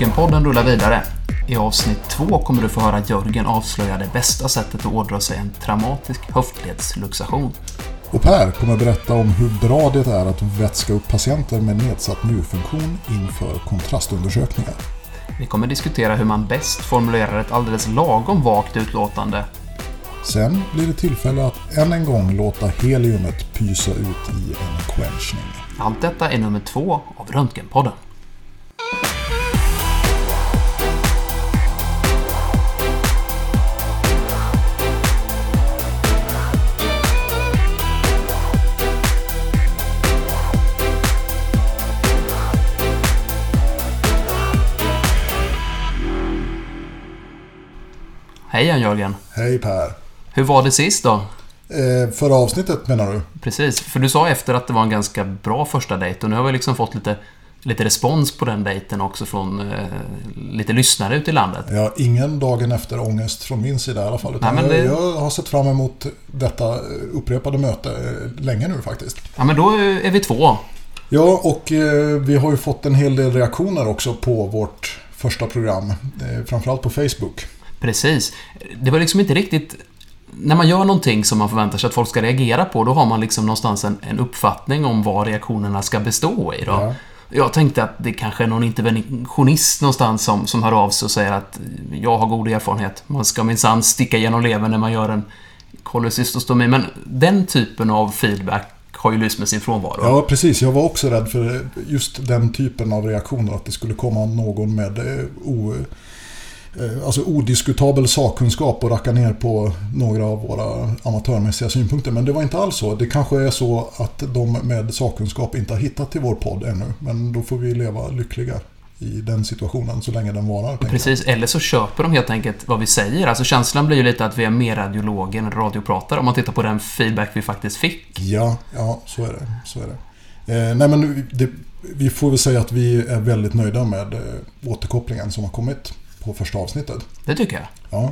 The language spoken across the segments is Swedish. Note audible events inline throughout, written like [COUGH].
Röntgenpodden rullar vidare. I avsnitt två kommer du få höra Jörgen avslöja det bästa sättet att ådra sig en traumatisk höftledsluxation. Och Per kommer berätta om hur bra det är att vätska upp patienter med nedsatt njurfunktion inför kontrastundersökningar. Vi kommer diskutera hur man bäst formulerar ett alldeles lagom vagt utlåtande. Sen blir det tillfälle att än en gång låta heliumet pysa ut i en quenchning. Allt detta är nummer två av Röntgenpodden. Hej Jörgen. Hej Per. Hur var det sist då? Eh, förra avsnittet menar du? Precis, för du sa efter att det var en ganska bra första dejt och nu har vi liksom fått lite, lite respons på den dejten också från eh, lite lyssnare ute i landet. Ja, ingen dagen efter ångest från min sida i alla fall. Nej, men det- jag, har sett fram emot detta upprepade möte eh, länge nu faktiskt. Ja, men då är vi två. Ja, och eh, vi har ju fått en hel del reaktioner också på vårt första program. Eh, framförallt på Facebook. Precis. Det var liksom inte riktigt... När man gör någonting som man förväntar sig att folk ska reagera på, då har man liksom någonstans en, en uppfattning om vad reaktionerna ska bestå i. Då. Ja. Jag tänkte att det kanske är någon interventionist någonstans som, som hör av sig och säger att jag har god erfarenhet. Man ska minsann sticka genom levern när man gör en kolecystostomi. Men den typen av feedback har ju lyst med sin frånvaro. Ja, precis. Jag var också rädd för just den typen av reaktioner. Att det skulle komma någon med eh, o, alltså odiskutabel sakkunskap och racka ner på några av våra amatörmässiga synpunkter. Men det var inte alls så. Det kanske är så att de med sakkunskap inte har hittat till vår podd ännu. Men då får vi leva lyckliga i den situationen så länge den varar. Precis, eller så köper de helt enkelt vad vi säger. Alltså känslan blir ju lite att vi är mer radiologer än radiopratare om man tittar på den feedback vi faktiskt fick. Ja, ja så är det. Så är det. Eh, nej, men det, vi får väl säga att vi är väldigt nöjda med eh, återkopplingen som har kommit på första avsnittet. Det tycker jag. Ja.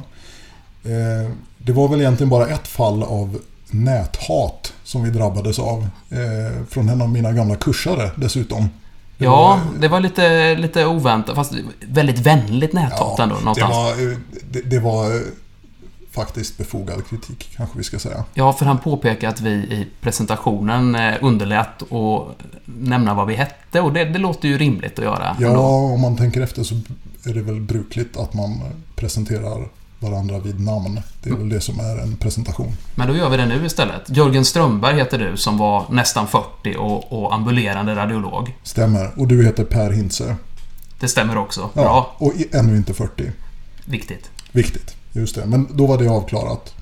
Eh, det var väl egentligen bara ett fall av näthat som vi drabbades av. Eh, från en av mina gamla kursare dessutom. Det Ja, var- det var lite, lite oväntat, fast väldigt vänligt näthat ändå det någonstans. var, eh, det, det var eh, faktiskt befogad kritik kanske vi ska säga. Ja, för han påpekar att vi i presentationen eh, underlät att nämna vad vi hette och det, det låter ju rimligt att göra. Ja, ändå. om man tänker efter så är det väl brukligt att man presenterar varandra vid namn. Det är väl det som är en presentation. Men då gör vi det nu istället. Jörgen Strömberg heter du som var nästan 40 och, och ambulerande radiolog. Stämmer. Och du heter Per Hintze. Det stämmer också. Ja, Bra. Och ännu inte 40. Viktigt. Viktigt. Just det. Men då var det avklarat.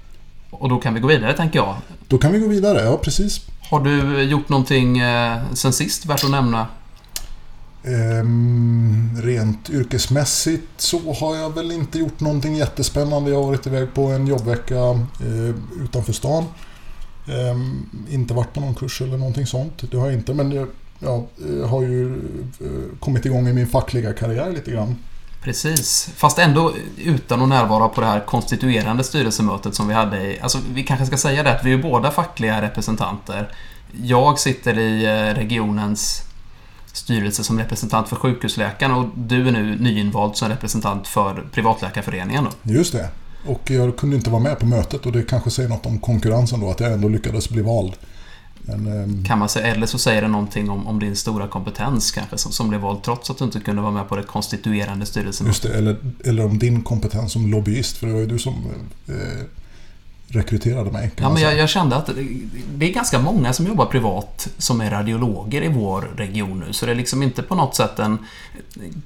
Och då kan vi gå vidare, tänker jag. Då kan vi gå vidare. Ja, precis. Har du gjort någonting eh, sen sist värt att nämna? Ehm, rent yrkesmässigt så har jag väl inte gjort någonting jättespännande. Jag har varit iväg på en jobbvecka eh, utanför stan. Ehm, inte varit på någon kurs eller någonting sånt. Det har jag inte. Men jag, ja, jag har ju eh, kommit igång i min fackliga karriär lite grann. Precis. Fast ändå utan att närvara på det här konstituerande styrelsemötet som vi hade i... Alltså, vi kanske ska säga det att vi är båda fackliga representanter. Jag sitter i eh, regionens styrelse som representant för sjukhusläkarna och du är nu nyinvald som representant för privatläkarföreningen. Då. Just det. Och jag kunde inte vara med på mötet och det kanske säger något om konkurrensen då. Att jag ändå lyckades bli vald. Men, ehm, Kan man säga. Eller så säger det någonting om, om din stora kompetens kanske som, som blev vald trots att du inte kunde vara med på det konstituerande styrelsemötet. Just det, eller, eller om din kompetens som lobbyist. För det var ju du som eh, rekryterade mig. Ja, men jag, jag kände att det- är ganska många som jobbar privat som är radiologer i vår region nu. Så det är liksom inte på något sätt en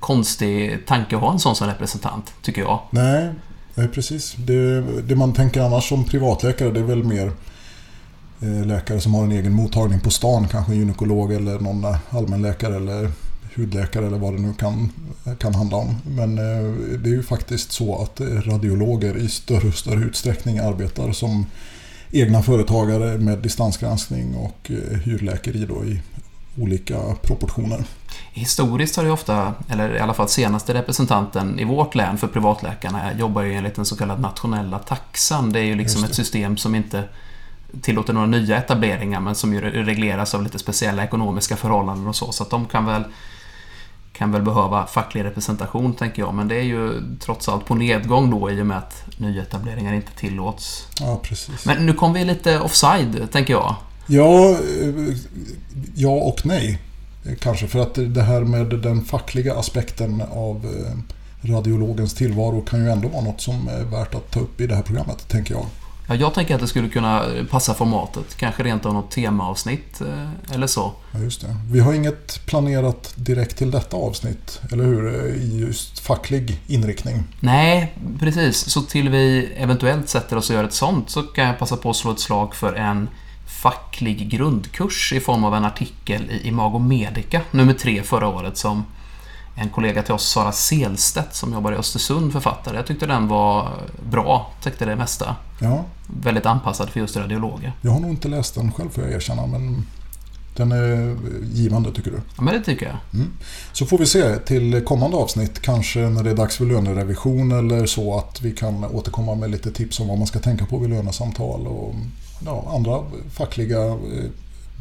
konstig tanke att ha en sån som representant, tycker jag. Nej, nej, precis. Det, det man tänker annars som privatläkare det är väl mer läkare som har en egen mottagning på stan. Kanske en gynekolog eller någon eh, allmänläkare eller hudläkare eller vad det nu kan, kan handla om. Men eh, det är ju faktiskt så att eh, radiologer i större och större utsträckning arbetar som egna företagare med distansgranskning och eh, hyrläkeri då i olika proportioner. Historiskt har det ofta, eller i alla fall senaste representanten i vårt län för privatläkarna jobbar ju enligt den så kallade nationella taxan. Det är ju liksom ett system som inte tillåter några nya etableringar men som ju regleras av lite speciella ekonomiska förhållanden och så. Så att de kan väl kan väl behöva facklig representation, tänker jag. Men det är ju trots allt på nedgång då i och med att nyetableringar inte tillåts. Ja, precis. Men nu kom vi lite offside, tänker jag. Ja, eh, ja och nej. Kanske för att det här med den fackliga aspekten av eh, radiologens tillvaro kan ju ändå vara något som är värt att ta upp i det här programmet, tänker jag. Ja, jag tänker att det skulle kunna passa formatet. Kanske rent av något temaavsnitt eh, eller så. Ja, just det. Vi har inget planerat direkt till detta avsnitt, eller hur? I just facklig inriktning. Nej, precis. Så till vi eventuellt sätter oss och gör ett sånt så kan jag passa på att slå ett slag för en facklig grundkurs i form av en artikel i Imago Medica, nummer tre förra året, som en kollega till oss, Sara Selstedt, som jobbar i Östersund, författare. Jag tyckte den var bra, täckte det mesta. Ja. Väldigt anpassad för just radiologer. Jag har nog inte läst den själv, får jag erkänna, men den är givande, tycker du? Ja, men det tycker jag. Mm. Så får vi se till kommande avsnitt, kanske när det är dags för lönerevision eller så, att vi kan återkomma med lite tips om vad man ska tänka på vid lönesamtal och ja, andra fackliga eh,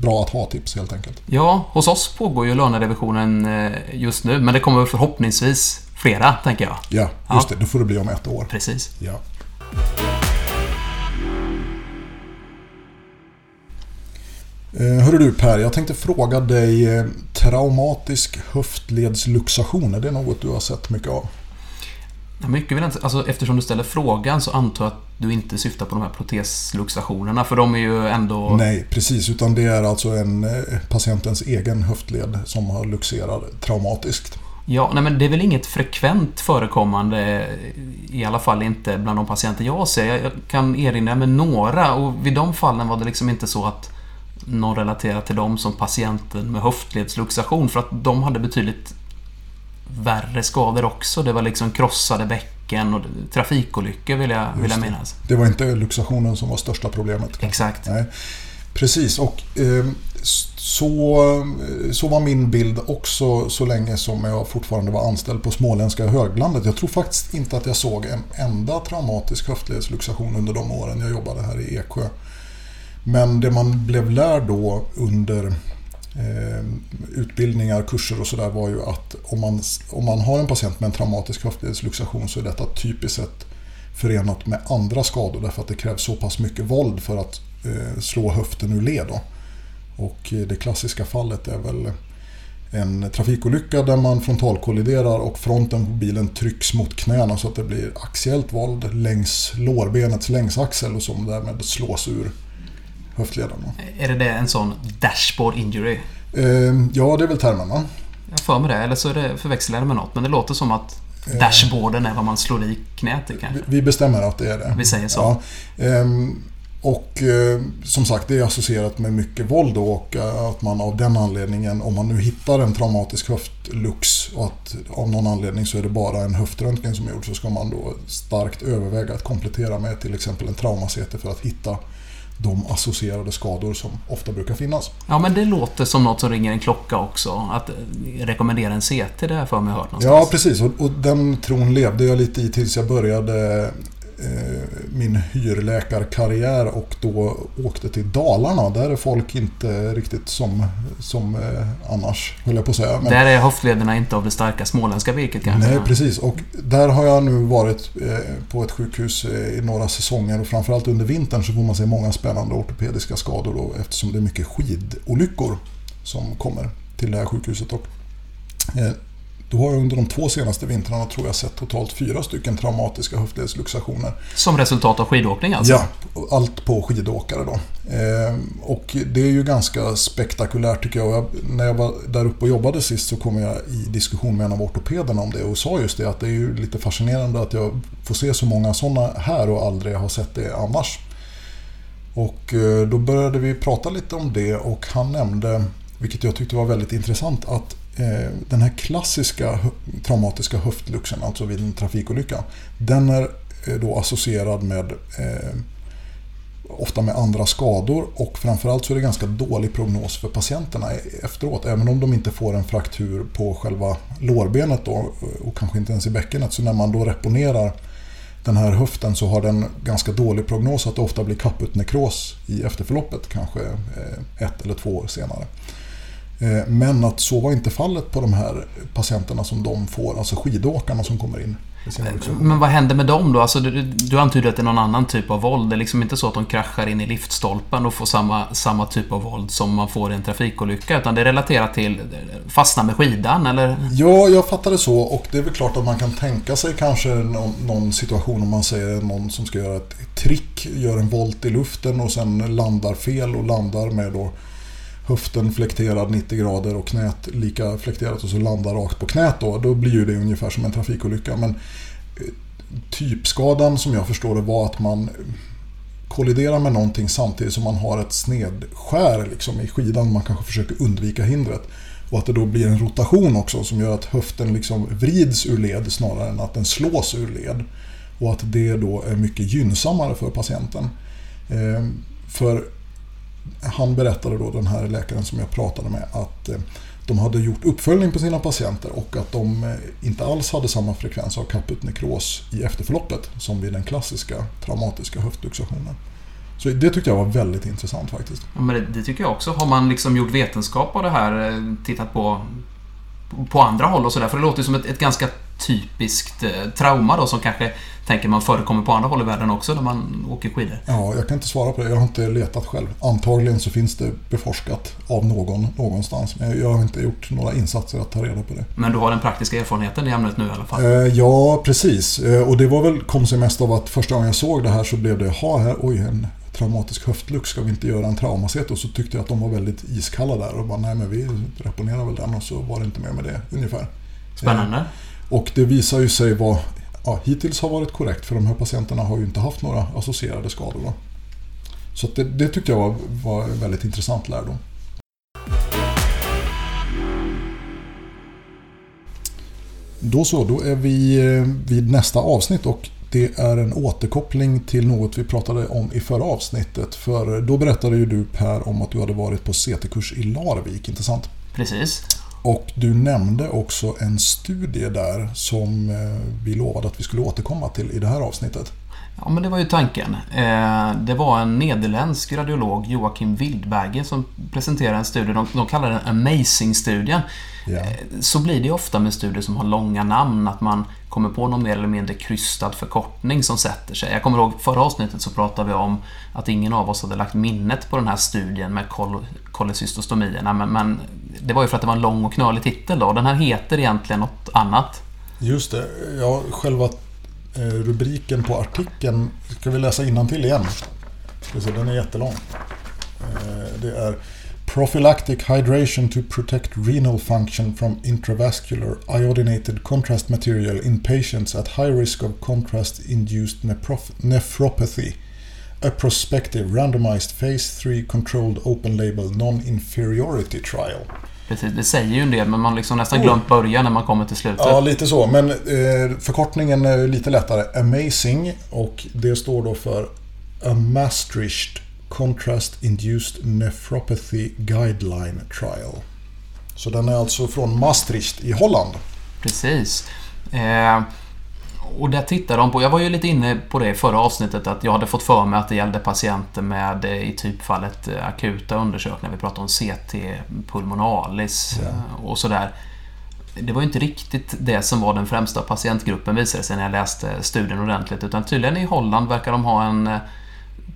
bra att ha-tips helt enkelt. Ja, hos oss pågår ju lönerevisionen eh, just nu, men det kommer förhoppningsvis flera, tänker jag. Ja, just ja. det. Då får det bli om ett år. Precis. Ja. Eh, hörru du Per, jag tänkte fråga dig traumatisk höftledsluxation, är det något du har sett mycket av? Mycket vill inte, alltså, eftersom du ställer frågan så antar jag att du inte syftar på de här protesluxationerna för de är ju ändå... Nej, precis. Utan det är alltså en eh, patientens egen höftled som har luxerat traumatiskt. Ja, nej men det är väl inget frekvent förekommande, i alla fall inte bland de patienter jag ser. Jag kan erinra mig några och vid de fallen var det liksom inte så att någon relaterade till dem som patienten med höftledsluxation för att de hade betydligt värre skador också. Det var liksom krossade bäcken och trafikolyckor vill jag, vill jag minnas. Det var inte luxationen som var största problemet. Exakt. Nej. Precis, och eh, så, så var min bild också så länge som jag fortfarande var anställd på småländska höglandet. Jag tror faktiskt inte att jag såg en enda traumatisk höftledsluxation under de åren jag jobbade här i Eksjö. Men det man blev lärd då under Eh, utbildningar, kurser och sådär var ju att om man, om man har en patient med en traumatisk höftledsluxation så är detta typiskt sett förenat med andra skador därför att det krävs så pass mycket våld för att eh, slå höften ur led. Då. Och eh, det klassiska fallet är väl en trafikolycka där man frontalkolliderar och fronten på bilen trycks mot knäna så att det blir axiellt våld längs lårbenets längsaxel och som därmed slås ur höftleden. Är det, det en sån dashboard injury? Eh, ja, det är väl termen va? Jag för mig det, eller så är det förväxlar med något. Men det låter som att eh. dashboarden är vad man slår i knät i kanske. Vi bestämmer att det är det. Vi säger så. Ja. Ehm, och eh, som sagt, det är associerat med mycket våld och eh, att man av den anledningen, om man nu hittar en traumatisk höftlux och att av någon anledning så är det bara en höftröntgen som är gjord så ska man då starkt överväga att komplettera med till exempel en traumasete för att hitta de associerade skador som ofta brukar finnas. Ja, men det låter som något som ringer en klocka också. Att rekommendera en CT, det har jag för mig hört någonstans. Ja, precis. Och, och den tron levde jag lite i tills jag började min hyrläkarkarriär och då åkte till Dalarna. Där är folk inte riktigt som, som eh, annars, höll jag på att säga. Men, där är höftlederna inte av det starka småländska virket kanske? Nej, precis. Och där har jag nu varit eh, på ett sjukhus i några säsonger och framförallt under vintern så får man se många spännande ortopediska skador då, eftersom det är mycket skidolyckor som kommer till det här sjukhuset. Och, då har jag under de två senaste vintrarna tror jag sett totalt fyra stycken traumatiska höftledsluxationer. Som resultat av skidåkning alltså? Ja, allt på skidåkare då. Eh, och det är ju ganska spektakulärt tycker jag. När jag var där uppe och jobbade sist så kom jag i diskussion med en av ortopederna om det och sa just det att det är ju lite fascinerande att jag får se så många sådana här och aldrig har sett det annars. Och eh, då började vi prata lite om det och han nämnde, vilket jag tyckte var väldigt intressant, att Eh, den här klassiska traumatiska höftluxen, alltså vid en trafikolycka, den är eh, då associerad med eh, ofta med andra skador och framförallt så är det ganska dålig prognos för patienterna e- efteråt. Även om de inte får en fraktur på själva lårbenet då, och kanske inte ens i bäckenet. Så när man då reponerar den här höften så har den ganska dålig prognos att det ofta blir kaputnekros i efterförloppet, kanske ett eller två år senare. Eh, men att så var inte fallet på de här patienterna som de får, alltså skidåkarna som kommer in. Men vad händer med dem då? Alltså, du, du antyder att det är någon annan typ av våld. Det är liksom inte så att de kraschar in i liftstolpen och får samma, samma typ av våld som man får i en trafikolycka. Utan det är relaterat till fastna med skidan, eller? Ja, jag fattar det så. Och det är väl klart att man kan tänka sig kanske någon, någon situation om man säger någon som ska göra ett trick, gör en volt i luften och sen landar fel och landar med då höften flekterad 90 grader och knät lika flekterat och så landar rakt på knät då. Då blir ju det ungefär som en trafikolycka. Men eh, typskadan som jag förstår det var att man kolliderar med någonting samtidigt som man har ett snedskär liksom i skidan. Man kanske försöker undvika hindret. Och att det då blir en rotation också som gör att höften liksom vrids ur led snarare än att den slås ur led. Och att det då är mycket gynnsammare för patienten. Eh, för han berättade då, den här läkaren som jag pratade med, att eh, de hade gjort uppföljning på sina patienter och att de eh, inte alls hade samma frekvens av kaputnekros i efterförloppet som vid den klassiska traumatiska höftluxationen. Så det tyckte jag var väldigt intressant faktiskt. Ja, men det, det, tycker jag också. Har man liksom gjort vetenskap av det här, eh, tittat på, på andra håll och sådär? För det låter ju som ett, ett ganska typiskt trauma då som kanske tänker man förekommer på andra håll i världen också när man åker skidor? Ja, jag kan inte svara på det. Jag har inte letat själv. Antagligen så finns det beforskat av någon någonstans. Men jag har inte gjort några insatser att ta reda på det. Men du har den praktiska erfarenheten i ämnet nu i alla fall? Eh, ja, precis. Eh, och det var väl, kom sig mest av att första gången jag såg det här så blev det, ha här, oj, en traumatisk höftlux, ska vi inte göra en traumaset? Och så tyckte jag att de var väldigt iskalla där och bara, nej men vi reponerar väl den och så var det inte mer med det ungefär. Spännande. Eh, och det visar ju sig vara ja, hittills har varit korrekt för de här patienterna har ju inte haft några associerade skador. Då. Så det, det, tyckte jag var, var en väldigt intressant lärdom. Då så, då är vi eh, vid nästa avsnitt och det är en återkoppling till något vi pratade om i förra avsnittet. För då berättade ju du Per om att du hade varit på CT-kurs i Larvik, inte sant? Precis. Och du nämnde också en studie där som eh, vi lovade att vi skulle återkomma till i det här avsnittet. Ja, men det var ju tanken. Eh, det var en nederländsk radiolog, Joakim Wildberger, som presenterade en studie. De, de kallar den Amazing-studien. Yeah. Så blir det ofta med studier som har långa namn, att man kommer på någon mer eller mindre krystad förkortning som sätter sig. Jag kommer ihåg förra avsnittet så pratade vi om att ingen av oss hade lagt minnet på den här studien med kol men, men det var ju för att det var en lång och knölig titel då. Den här heter egentligen något annat. Just det. Ja, själva eh, rubriken på artikeln ska vi läsa till igen. Den är jättelång. Eh, det är Prophylactic hydration to protect renal function from intravascular iodinated contrast material in patients at high risk of contrast-induced nephropathy. A prospective randomized phase 3 controlled open label non-inferiority trial. Precis, det säger ju en del men man liksom nästan glömt början när man kommer till slutet. Ja, lite så. Men eh, förkortningen är lite lättare. Amazing och det står då för A Maastricht Contrast Induced Nephropathy Guideline Trial. Så den är alltså från Maastricht i Holland. Precis. Eh, och där tittar de på, jag var ju lite inne på det i förra avsnittet, att jag hade fått för mig att det gällde patienter med eh, i typfallet eh, akuta undersökningar. Vi pratade om CT pulmonalis ja. och sådär. Det var ju inte riktigt det som var den främsta patientgruppen visade sig när jag läste studien ordentligt. Utan tydligen i Holland verkar de ha en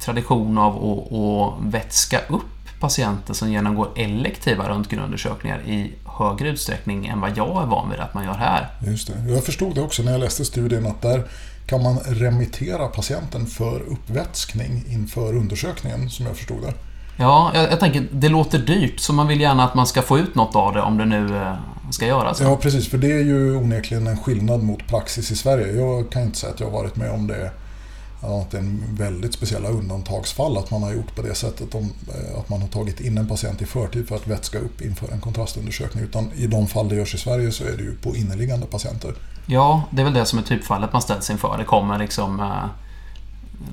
tradition av att, att vätska upp patienter som genomgår elektiva röntgenundersökningar i högre utsträckning än vad jag är van vid att man gör här. Just det. Jag förstod det också när jag läste studien att där kan man remittera patienten för uppvätskning inför undersökningen som jag förstod det. Ja, jag, jag, tänker det låter dyrt så man vill gärna att man ska få ut något av det om det nu eh, ska göras. Ja, precis. För det är ju onekligen en skillnad mot praxis i Sverige. Jag kan inte säga att jag har varit med om det Det är en väldigt speciella undantagsfall att man har gjort på det sättet. Om, eh, att man har tagit in en patient i förtid för att vätska upp inför en kontrastundersökning. Utan i de fall det görs i Sverige så är det ju på inneliggande patienter. Ja, det är väl det som är typfallet man ställs inför. Det kommer liksom eh,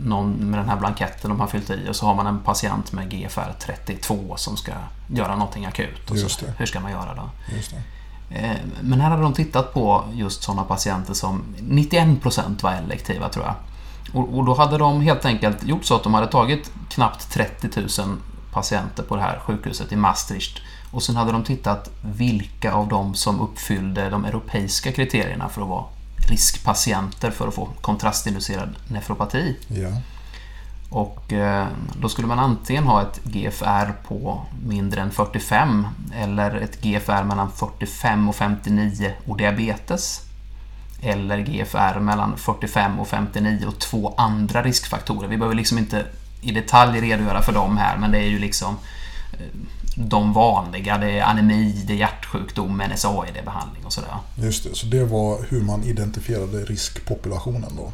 någon med den här blanketten de har fyllt i och så har man en patient med GFR 32 som ska göra någonting akut. Och så, hur ska man göra då? Eh, men här hade de tittat på just sådana patienter som 91% var elektiva tror jag. Och, och, då hade de helt enkelt gjort så att de hade tagit knappt 30 000 patienter på det här sjukhuset i Maastricht. Och sen hade de tittat vilka av dem som uppfyllde de europeiska kriterierna för att vara riskpatienter för att få kontrastinducerad nefropati. Ja. Och eh, då skulle man antingen ha ett GFR på mindre än 45 eller ett GFR mellan 45 och 59 och diabetes. Eller GFR mellan 45 och 59 och två andra riskfaktorer. Vi behöver liksom inte i detalj redogöra för dem här men det är ju liksom eh, de vanliga. Det är anemi, det är hjärtsjukdom, NSAID-behandling och sådär. Just det, så det var hur man identifierade riskpopulationen då?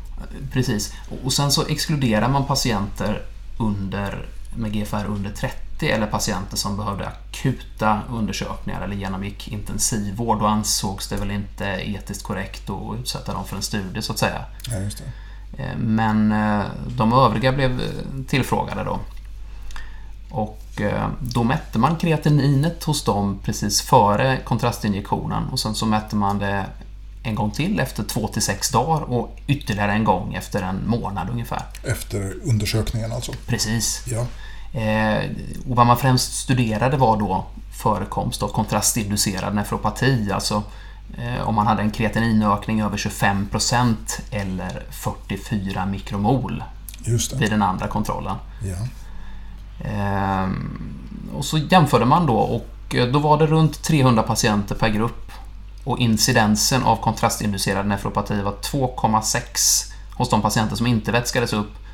Precis. Och sen så exkluderar man patienter under, med GFR under 30 eller patienter som behövde akuta undersökningar eller genomgick intensivvård. Då ansågs det väl inte etiskt korrekt att utsätta dem för en studie så att säga. Ja, just det. Eh, men eh, de övriga blev tillfrågade då. Och eh, då mätte man kreatininet hos dem precis före kontrastinjektionen och sen så mätte man det en gång till efter två till sex dagar och ytterligare en gång efter en månad ungefär. Efter undersökningen alltså? Precis. Ja. Eh, och vad man främst studerade var då förekomst av kontrastinducerad nefropati, alltså eh, om man hade en kreatininökning över 25% eller 44 mikromol vid den andra kontrollen. Ja. Ehm, och så jämförde man då och eh, då var det runt 300 patienter per grupp. Och incidensen av kontrastinducerad nefropati var 2,6 hos de patienter som inte vätskades upp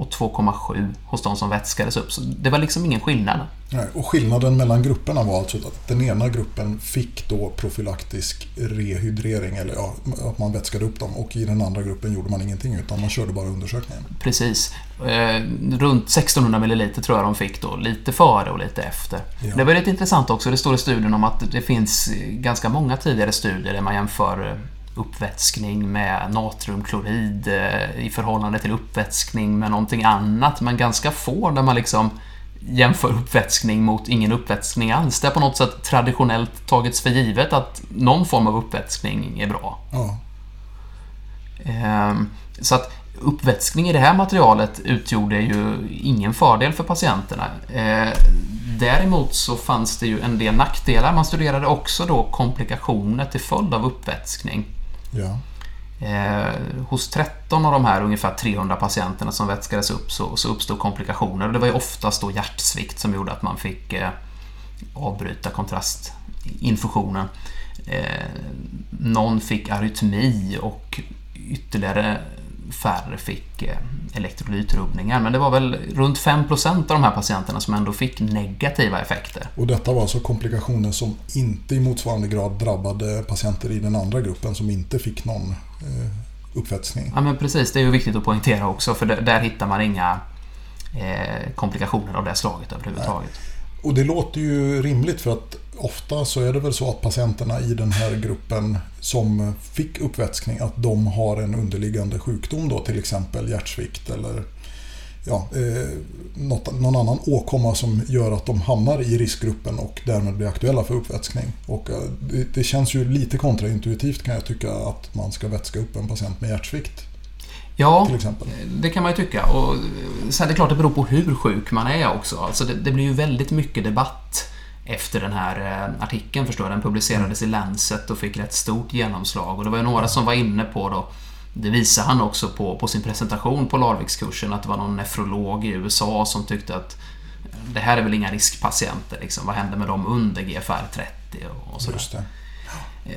och 2,7 hos de som vätskades upp. Så det var liksom ingen skillnad. Nej, och skillnaden mellan grupperna var alltså att den ena gruppen fick då profylaktisk rehydrering, eller ja, att man vätskade upp dem. Och i den andra gruppen gjorde man ingenting, utan man körde bara undersökningen. Precis. Eh, runt 1600 ml tror jag de fick då, lite före och lite efter. Ja. Det var lite intressant också, det står i studien om att det finns ganska många tidigare studier där man jämför uppvätskning med natriumklorid eh, i förhållande till uppvätskning med någonting annat, men ganska få där man liksom jämför uppvätskning mot ingen uppvätskning alls. Det har på något sätt traditionellt tagits för givet att någon form av uppvätskning är bra. Ja, Ehm, Så att uppvätskning i det här materialet utgjorde ju ingen fördel för patienterna. Eh, Däremot så fanns det ju en del nackdelar. Man studerade också då komplikationer till följd av uppvätskning ja, Eh, hos 13 av de här ungefär 300 patienterna som vätskades upp så, så uppstod komplikationer. Det var ju oftast då hjärtsvikt som gjorde att man fick eh, avbryta kontrastinfusionen. Eh, någon fick arytmi och ytterligare färre fick eh, elektrolytrubbningar. Men det var väl runt 5% av de här patienterna som ändå fick negativa effekter. Och detta var alltså komplikationer som inte i motsvarande grad drabbade patienter i den andra gruppen som inte fick någon eh, uppvätskning. Ja men precis, det är ju viktigt att poängtera också för där, hittar man inga eh, komplikationer av det slaget överhuvudtaget. Och det låter ju rimligt för att ofta så är det väl så att patienterna i den här gruppen som fick uppvätskning att de har en underliggande sjukdom då till exempel hjärtsvikt eller ja, eh, något, någon annan åkomma som gör att de hamnar i riskgruppen och därmed blir aktuella för uppvätskning. Och eh, det, det känns ju lite kontraintuitivt kan jag tycka att man ska vätska upp en patient med hjärtsvikt Ja, till exempel. det kan man ju tycka. Och sen är det klart det beror på hur sjuk man är också. Alltså det, det blir ju väldigt mycket debatt efter den här eh, artikeln förstår jag. Den publicerades i Lancet och fick rätt stort genomslag. Och det var ju några som var inne på då det visar han också på, på sin presentation på Larvikskursen att det var någon nefrolog i USA som tyckte att det här är väl inga riskpatienter liksom. Vad händer med dem under GFR 30 och, sådär. Just det.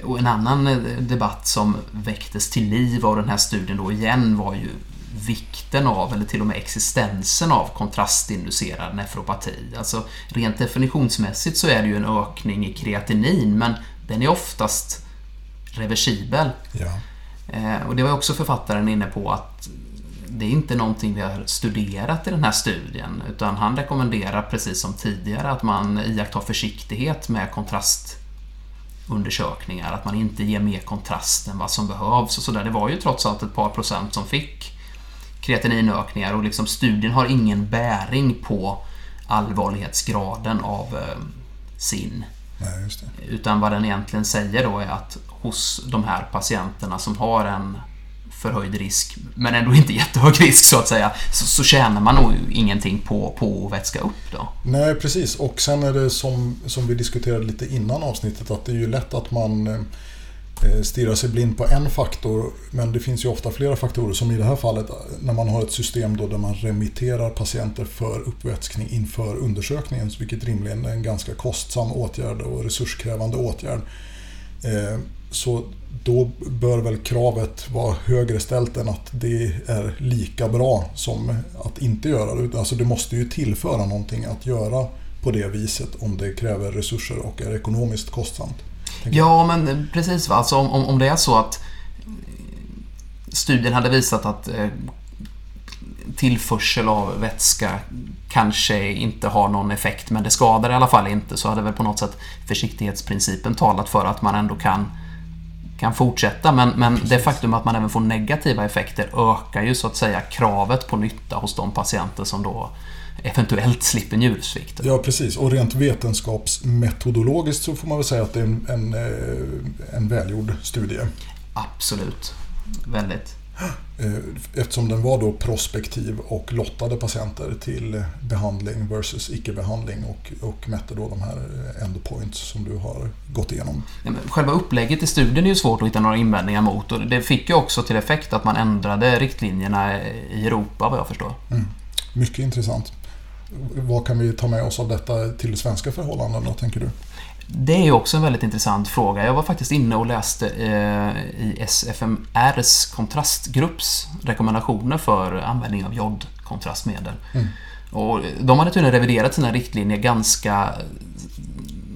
Och en annan eh, debatt som väcktes till liv av den här studien då igen var ju vikten av, eller till och med existensen av kontrastinducerad nefropati. Alltså rent definitionsmässigt så är det ju en ökning i kreatinin men den är oftast reversibel. Ja. Eh, Och det var också författaren inne på att det är inte någonting vi har studerat i den här studien utan han rekommenderar precis som tidigare att man iakttar försiktighet med kontrastundersökningar, att man inte ger mer kontrast än vad som behövs och sådär. Det var ju trots allt ett par procent som fick kreatininökningar och liksom studien har ingen bäring på allvarlighetsgraden av eh, sin. Nej. Utan vad den egentligen säger då är att hos de här patienterna som har en förhöjd risk, men ändå inte [LAUGHS] jättehög risk så att säga, så, så tjänar man nog ingenting på, på att vätska upp då. Nej, precis. Och sen är det som, som vi diskuterade lite innan avsnittet att det är ju lätt att man Eh, stirra stirrar sig blind på en faktor. Men det finns ju ofta flera faktorer som i det här fallet när man har ett system då där man remitterar patienter för uppvätskning inför undersökningen. Vilket rimligen är en ganska kostsam åtgärd och resurskrävande åtgärd. Eh, så då bör väl kravet vara högre ställt än att det är lika bra som att inte göra det. Alltså det måste ju tillföra någonting att göra på det viset om det kräver resurser och är ekonomiskt kostsamt. Ja, men precis. Va? Alltså, om, om det är så att studien hade visat att eh, tillförsel av vätska kanske inte har någon effekt, men det skadar i alla fall inte, så hade väl på något sätt försiktighetsprincipen talat för att man ändå kan kan fortsätta men, men det faktum att man även får negativa effekter ökar ju så att säga kravet på nytta hos de patienter som då eventuellt slipper njursvikt. Ja precis och rent vetenskapsmetodologiskt så får man väl säga att det är en, en, eh, en välgjord studie. Absolut. Väldigt. Eh, eftersom den var då prospektiv och lottade patienter till behandling versus icke-behandling och, och mätte då de här endpoints som du har gått igenom. Själva upplägget i studien är ju svårt att hitta några invändningar mot och det fick ju också till effekt att man ändrade riktlinjerna i Europa vad jag förstår. Mm. Mycket intressant. Vad kan vi ta med oss av detta till svenska förhållanden då, tänker du? Det är också en väldigt intressant fråga. Jag var faktiskt inne och läste eh, i SFMRs kontrastgrupps rekommendationer för användning av jodkontrastmedel. Mm. Och de hade tydligen reviderat sina riktlinjer ganska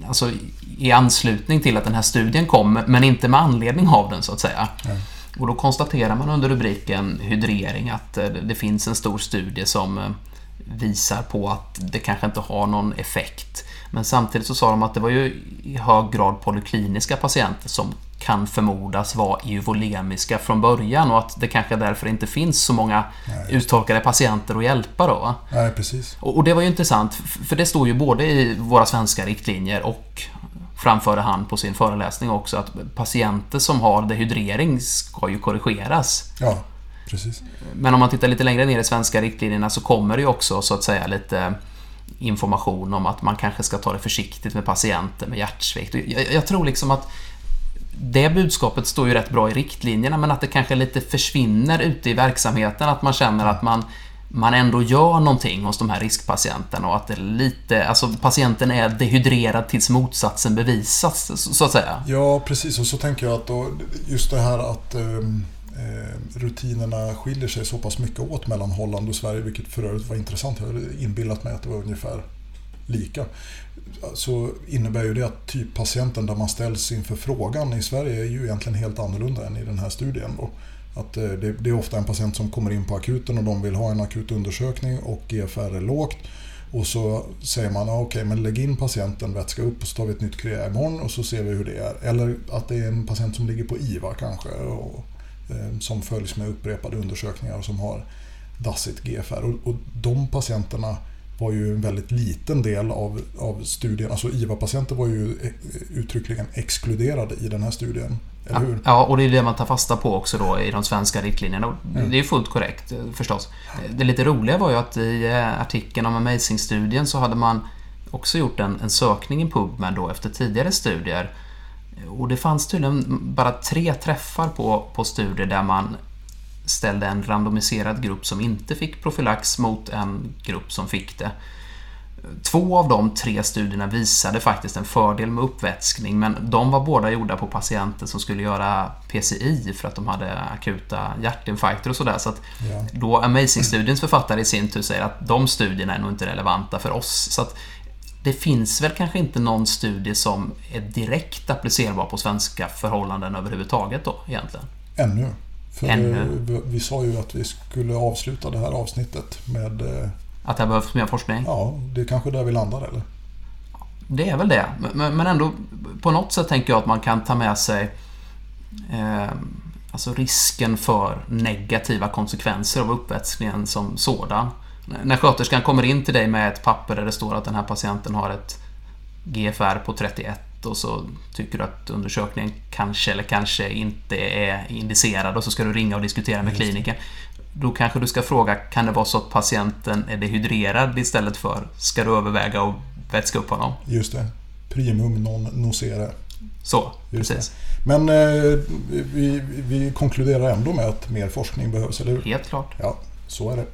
alltså, i anslutning till att den här studien kom, men inte med anledning av den så att säga. Mm. Och då konstaterar man under rubriken hydrering att eh, det finns en stor studie som eh, visar på att det kanske inte har någon effekt. Men samtidigt så sa de att det var ju i hög grad polykliniska patienter som kan förmodas vara euvolemiska från början och att det kanske därför inte finns så många Nej. uttorkade patienter att hjälpa då. Nej, precis. Och, och det var ju intressant, för det står ju både i våra svenska riktlinjer och framförde han på sin föreläsning också att patienter som har dehydrering ska ju korrigeras. Ja, precis. Men om man tittar lite längre ner i svenska riktlinjerna så kommer det ju också så att säga lite information om att man kanske ska ta det försiktigt med patienter med hjärtsvikt. Jag, jag tror liksom att det budskapet står ju rätt bra i riktlinjerna men att det kanske lite försvinner ute i verksamheten. Att man känner att man, man ändå gör någonting hos de här riskpatienterna och att det lite, alltså patienten är dehydrerad tills motsatsen bevisas så att säga. Ja precis och så tänker jag att då, just det här att um Eh, rutinerna skiljer sig så pass mycket åt mellan Holland och Sverige, vilket för övrigt var intressant. Jag hade inbillat mig att det var ungefär lika. Så innebär ju det att typpatienten där man ställs inför frågan i Sverige är ju egentligen helt annorlunda än i den här studien. Då. Att eh, det, är ofta en patient som kommer in på akuten och de vill ha en akut undersökning och GFR är lågt. Och så säger man okej, okay, men lägg in patienten, vätska upp och så tar vi ett nytt krea imorgon och så ser vi hur det är. Eller att det är en patient som ligger på IVA kanske. Och som följs med upprepade undersökningar och som har dassigt GFR. Och, och de patienterna var ju en väldigt liten del av, av studien. Alltså IVA-patienter var ju eh, uttryckligen exkluderade i den här studien. Eller hur? Ja, och det är det man tar fasta på också då i de svenska riktlinjerna. Mm. Det är fullt korrekt eh, förstås. Det lite roliga var ju att i artikeln om Amazing-studien så hade man också gjort en, en sökning i PubMed då efter tidigare studier och det fanns tydligen bara tre träffar på, på studier där man ställde en randomiserad grupp som inte fick profylax mot en grupp som fick det. Två av de tre studierna visade faktiskt en fördel med uppvätskning men de var båda gjorda på patienter som skulle göra PCI för att de hade akuta hjärtinfarkter och sådär. Så att ja. då Amazing-studiens författare i sin tur säger att de studierna är nog inte relevanta för oss. Så att det finns väl kanske inte någon studie som är direkt applicerbar på svenska förhållanden överhuvudtaget då egentligen? Ännu. För Ännu. Vi, vi sa ju att vi skulle avsluta det här avsnittet med... Eh, att det behövs mer forskning? Ja, det är kanske där vi landar eller? Det är väl det. Men ändå på något sätt tänker jag att man kan ta med sig eh, alltså risken för negativa konsekvenser av uppvätskningen som sådan. När sköterskan kommer in till dig med ett papper där det står att den här patienten har ett GFR på 31 rätt och så tycker du att undersökningen kanske eller kanske inte är indicerad och så ska du ringa och diskutera med kliniken. Då kanske du ska fråga, kan det vara så att patienten är dehydrerad istället för, ska du överväga att vätska upp honom? Just det. Primum non nocere. Så, Just precis. Det. Men eh, vi, vi konkluderar ändå med att mer forskning behövs, eller hur? Helt klart. Ja, så är det.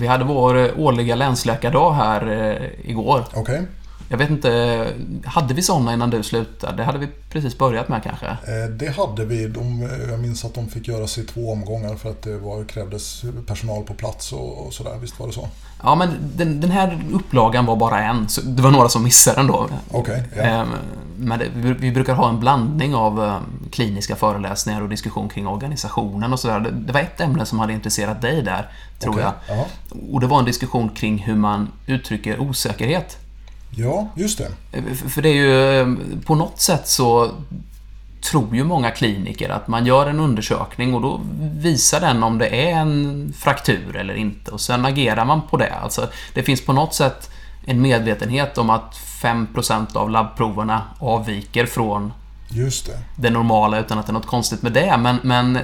Vi hade vår årliga länsläkardag här eh, igår. Okej. Okay. Jag vet inte, hade vi sådana innan du slutade? Det hade vi precis börjat med kanske? Eh, det hade vi. De, jag minns att de fick göras i två omgångar för att det var, krävdes personal på plats och, och sådär. Visst var det så? Ja, men den, den, här upplagan var bara en. Så det var några som missade den då. Okay, ja. Men vi brukar ha en blandning av ehm, kliniska föreläsningar och diskussion kring organisationen och sådär. Det var ett ämne som hade intresserat dig där, tror okay, jag. Ja. Och det var en diskussion kring hur man uttrycker osäkerhet. Ja, just det. För det är ju på något sätt så tror ju många kliniker att man gör en undersökning och då visar den om det är en fraktur eller inte och sen agerar man på det. Alltså, det finns på något sätt en medvetenhet om att 5% av labbproverna avviker från Just det. det normala utan att det är något konstigt med det. Men, men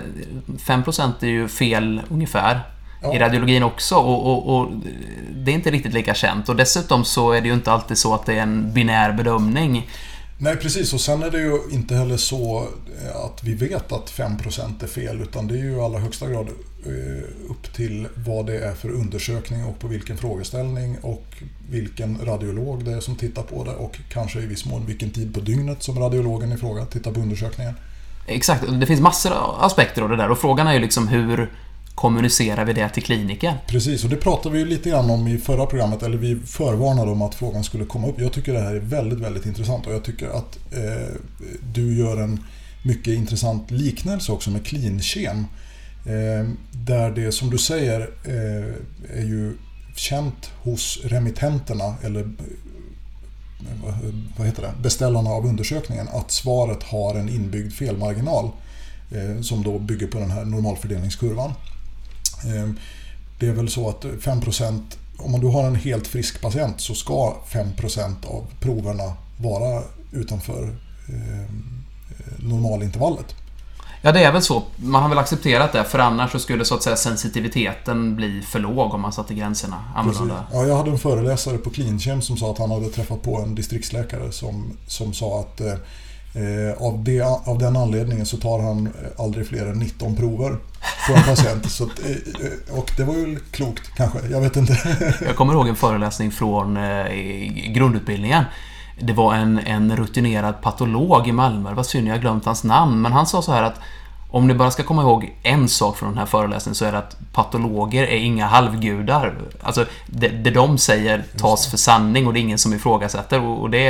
5% är ju fel ungefär ja. i radiologin också och, och, och, det är inte riktigt lika känt. Och dessutom så är det ju inte alltid så att det är en binär bedömning. Nej, precis. Och sen är det ju inte heller så eh, att vi vet att 5% är fel, utan det är ju i allra högsta grad upp till vad det är för undersökning och på vilken frågeställning och vilken radiolog det är som tittar på det och kanske i viss mån vilken tid på dygnet som radiologen i fråga tittar på undersökningen. Exakt, det finns massor av aspekter av det där och frågan är ju liksom hur kommunicerar vi det till kliniken? Precis, och det pratade vi lite grann om i förra programmet, eller vi förvarnade om att frågan skulle komma upp. Jag tycker det här är väldigt, väldigt intressant och jag tycker att eh, du gör en mycket intressant liknelse också med Eh, Eh, där det, som du säger, eh, är ju känt hos remittenterna, eller eh, vad heter det, beställarna av undersökningen, att svaret har en inbyggd felmarginal eh, som då bygger på den här normalfördelningskurvan. Eh, det är väl så att 5% om man då har en helt frisk patient så ska 5% av proverna vara utanför normalintervallet. Ja, det är väl så. Man har väl accepterat det, för annars så skulle så att säga sensitiviteten bli för låg om man satte gränserna annorlunda. Ja, jag hade en föreläsare på Klinchem som sa att han hade träffat på en distriktsläkare som, som sa att eh, av, det, av den anledningen så tar han aldrig fler än 19 prover på en patient. så att, eh, och det var ju klokt kanske, jag vet inte. jag kommer ihåg en föreläsning från eh, grundutbildningen. Det var en, en rutinerad patolog i Malmö, det var synd jag glömt hans namn, men han sa så här att om ni bara ska komma ihåg en sak från den här föreläsningen så är det att patologer är inga halvgudar. Alltså, det, det de säger tas för sanning och det är ingen som ifrågasätter och det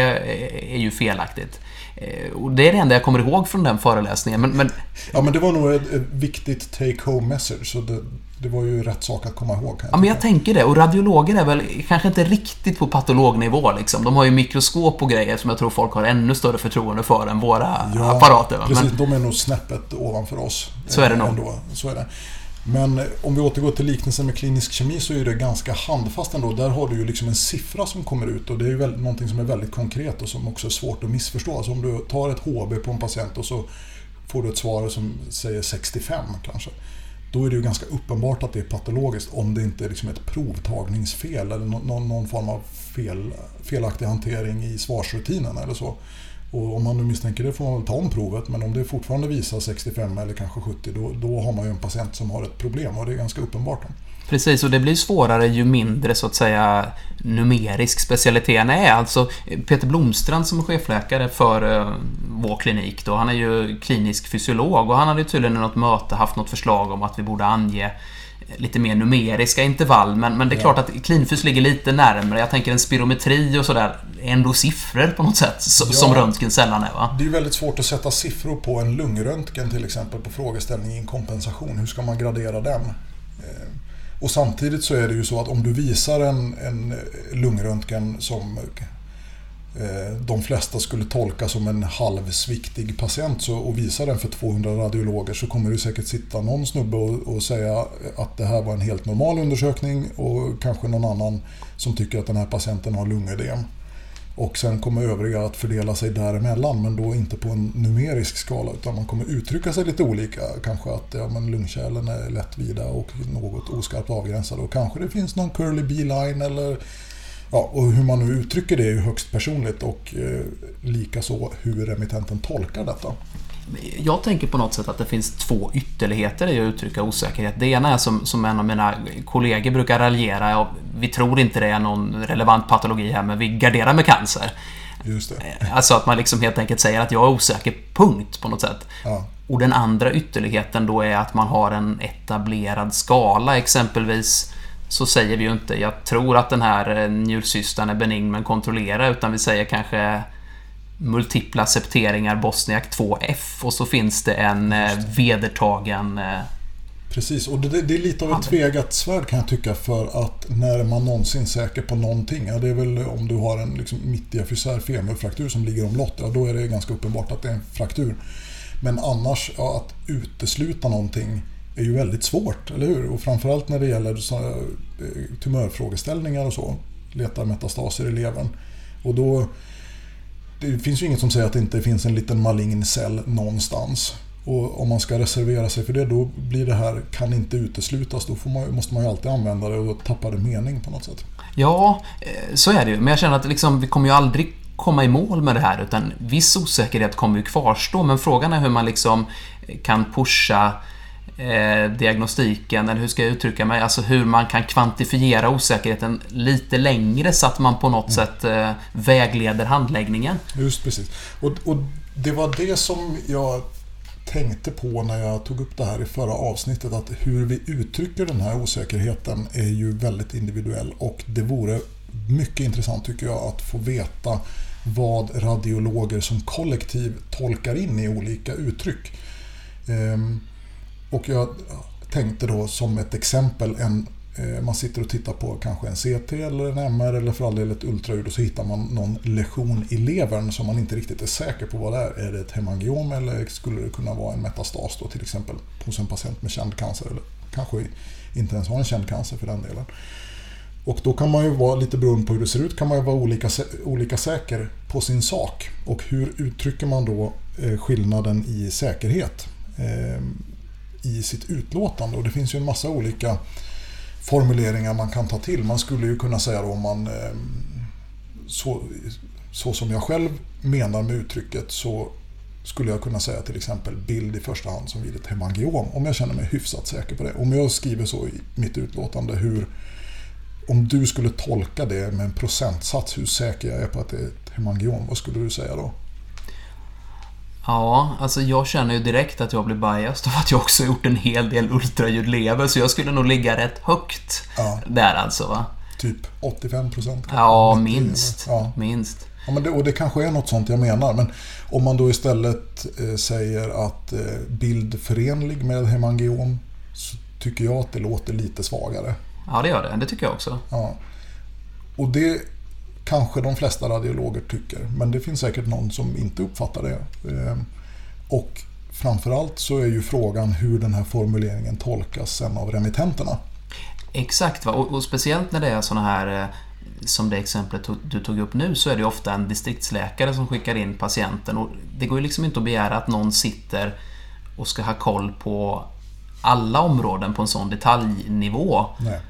är ju felaktigt. Eh, och det är det enda jag kommer ihåg från den föreläsningen. Men, men... Ja, men det var nog ett, ett viktigt take-home message. Så det, det, var ju rätt sak att komma ihåg. Ja, men jag tänker det. Och radiologer är väl kanske inte riktigt på patolognivå. Liksom. De har ju mikroskop och grejer som jag tror folk har ännu större förtroende för än våra ja, apparater. Precis, men... de är nog snäppet ovanför oss. Så är det nog. Ändå. Så är det. Men om vi återgår till liknelsen med klinisk kemi så är det ganska handfast ändå. Där har du ju liksom en siffra som kommer ut och det är ju väldigt, någonting som är väldigt konkret och som också är svårt att missförstå. Alltså om du tar ett HB på en patient och så får du ett svar som säger 65 kanske. Då är det ju ganska uppenbart att det är patologiskt om det inte är liksom ett provtagningsfel eller någon, någon form av fel, felaktig hantering i svarsrutinen eller så. Och om man nu misstänker det får man väl ta om provet men om det fortfarande visar 65 eller kanske 70 då, då har man ju en patient som har ett problem och det är ganska uppenbart. Precis, och det blir svårare ju mindre så att säga numerisk specialiteten är. Alltså Peter Blomstrand som är chefläkare för eh, vår klinik då, han är ju klinisk fysiolog och han hade tydligen i något möte haft något förslag om att vi borde ange lite mer numeriska intervall, men, men det är ja. klart att klinfys ligger lite närmare. Jag tänker en spirometri och sådär, ändå siffror på något sätt, som, ja, som röntgen sällan är va? Det är väldigt svårt att sätta siffror på en lungröntgen till exempel, på frågeställning inkompensation. Hur ska man gradera den? Eh, och samtidigt så är det ju så att om du visar en, en lungröntgen som Eh, de flesta skulle tolka som en halvsviktig patient så, och visa den för 200 radiologer så kommer det säkert sitta någon snubbe och, och, säga att det här var en helt normal undersökning och kanske någon annan som tycker att den här patienten har lungödem. Och sen kommer övriga att fördela sig däremellan men då inte på en numerisk skala utan man kommer uttrycka sig lite olika. Kanske att ja, men lungkärlen är lättvida och något oskarpt avgränsade och kanske det finns någon curly B-line eller Ja, och hur man nu uttrycker det är ju högst personligt och eh, likaså hur remittenten tolkar detta. Jag tänker på något sätt att det finns två ytterligheter i att uttrycka osäkerhet. Det ena är som, som en av mina kollegor brukar raljera. Och vi tror inte det är någon relevant patologi här, men vi garderar med cancer. Just det. Eh, alltså att man liksom helt enkelt säger att jag är osäker, punkt, på något sätt. Ja. Och den andra ytterligheten då är att man har en etablerad skala, exempelvis så säger vi ju inte jag tror att den här eh, njurcystan är benign men kontrollera utan vi säger kanske multipla septeringar Bosniak 2F och så finns det en eh, vedertagen eh, Precis, och det, det, är lite av ett tvegat svärd kan jag tycka för att när är man någonsin säker på någonting? Ja, det är väl om du har en liksom, mittiafysär femurfraktur som ligger omlott, ja då är det ganska uppenbart att det är en fraktur. Men annars, ja, att utesluta någonting är ju väldigt svårt, eller hur? Och framförallt när det gäller eh, tumörfrågeställningar och så. Leta metastaser i levern. Och då... Det finns ju inget som säger att det inte finns en liten malign cell någonstans. Och om man ska reservera sig för det, då blir det här kan inte uteslutas. Då man, måste man ju alltid använda det och tappa det mening på något sätt. Ja, eh, så är det ju. Men jag känner att liksom, vi kommer ju aldrig komma i mål med det här utan viss osäkerhet kommer ju kvarstå. Men frågan är hur man liksom kan pusha eh, diagnostiken, eller hur ska jag uttrycka mig, alltså hur man kan kvantifiera osäkerheten lite längre så att man på något mm. sätt eh, vägleder handläggningen. Just precis. Och, och det var det som jag tänkte på när jag tog upp det här i förra avsnittet att hur vi uttrycker den här osäkerheten är ju väldigt individuell och det vore mycket intressant tycker jag att få veta vad radiologer som kollektiv tolkar in i olika uttryck. Och jag tänkte då som ett exempel, en, eh, man sitter och tittar på kanske en CT eller en MR eller för all del ett ultraljud och så hittar man någon lesion i levern som man inte riktigt är säker på vad det är. Är det ett hemangiom eller skulle det kunna vara en metastas då till exempel hos en patient med känd cancer eller kanske inte ens har en känd cancer för den delen. Och då kan man ju vara, lite beroende på hur det ser ut, kan man ju vara olika, olika säker på sin sak. Och hur uttrycker man då eh, skillnaden i säkerhet? Eh, i sitt utlåtande. Och det finns ju en massa olika formuleringar man kan ta till. Man skulle ju kunna säga då om man eh, så, så som jag själv menar med uttrycket så skulle jag kunna säga till exempel bild i första hand som vid ett hemangiom. Om jag känner mig hyfsat säker på det. Om jag skriver så i mitt utlåtande hur om du skulle tolka det med en procentsats hur säker jag är på att det är ett hemangiom, vad skulle du säga då? Ja, alltså jag känner ju direkt att jag blir biased av att jag också gjort en hel del ultraljudlever så jag skulle nog ligga rätt högt ja. där alltså va. Typ 85 procent? Ja, minst. Ja. minst. Ja, men det, och det kanske är något sånt jag menar. Men om man då istället eh, säger att eh, bild förenlig med hemangiom så tycker jag att det låter lite svagare. Ja, det gör det. Det tycker jag också. Ja. Och det kanske de flesta radiologer tycker, men det finns säkert någon som inte uppfattar det. Ehm, och framförallt så är ju frågan hur den här formuleringen tolkas sen av remittenterna. Exakt? Och, och speciellt när det är sådana här eh, som det exemplet du tog upp nu så är det ofta en distriktsläkare som skickar in patienten och det går ju liksom inte att begära att någon sitter och ska ha koll på alla områden på en sån detaljnivå. Nej.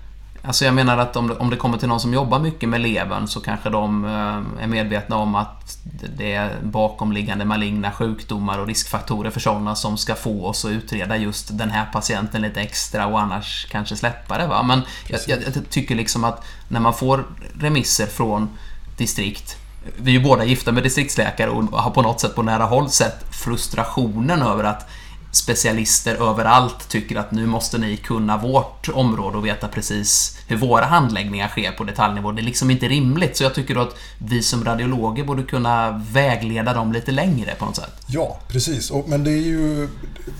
Alltså jag menar att om det, om det kommer till någon som jobbar mycket med levern så kanske de eh, är medvetna om att det är bakomliggande maligna sjukdomar och riskfaktorer för sådana som ska få oss att utreda just den här patienten lite extra och annars kanske släppa det. Va? Men jag, jag, jag tycker liksom att när man får remisser från distrikt vi är ju båda gifta med distriktsläkare och har på något sätt på nära håll sett frustrationen över att specialister överallt tycker att nu måste ni kunna vårt område och veta precis hur våra handläggningar sker på detaljnivå. Det är liksom inte rimligt. Så jag tycker att vi som radiologer borde kunna vägleda dem lite längre på något sätt. Ja, precis. Men det är ju...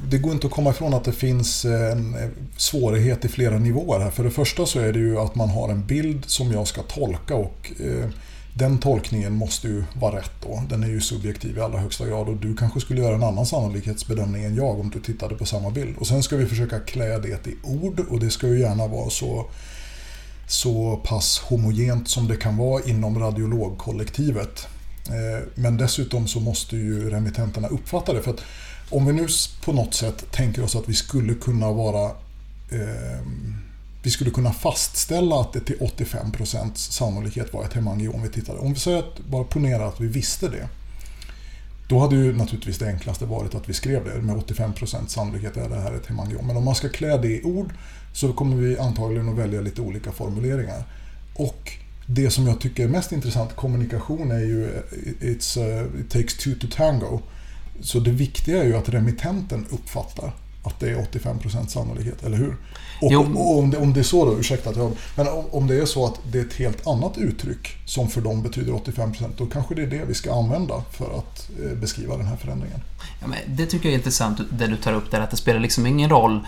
Det går inte att komma ifrån att det finns eh, en eh, svårighet i flera nivåer här. För det första så är det ju att man har en bild som jag ska tolka och eh, den tolkningen måste ju vara rätt då. Den är ju subjektiv i allra högsta grad och du kanske skulle göra en annan sannolikhetsbedömning än jag om du tittade på samma bild. Och sen ska vi försöka klä det i ord och det ska ju gärna vara så, så pass homogent som det kan vara inom radiologkollektivet. Eh, men dessutom så måste ju remittenterna uppfatta det. För att om vi nu på något sätt tänker oss att vi skulle kunna vara eh, vi skulle kunna fastställa att det till 85% sannolikhet var ett hemangiom vi tittade. Om vi säger att, bara ponera att vi visste det. Då hade ju naturligtvis det enklaste varit att vi skrev det med 85% sannolikhet är det här ett hemangiom. Men om man ska klä det i ord så kommer vi antagligen att välja lite olika formuleringar. Och det som jag tycker är mest intressant, kommunikation, är ju it's, uh, it takes two to tango. Så det viktiga är ju att remittenten uppfattar att det är 85% sannolikhet, eller hur? Och, och om, det, om det är så då, ursäkta att jag... Men om, det är så att det är ett helt annat uttryck som för dem betyder 85% då kanske det är det vi ska använda för att eh, beskriva den här förändringen. Ja, men det tycker jag är intressant det du tar upp där, att det spelar liksom ingen roll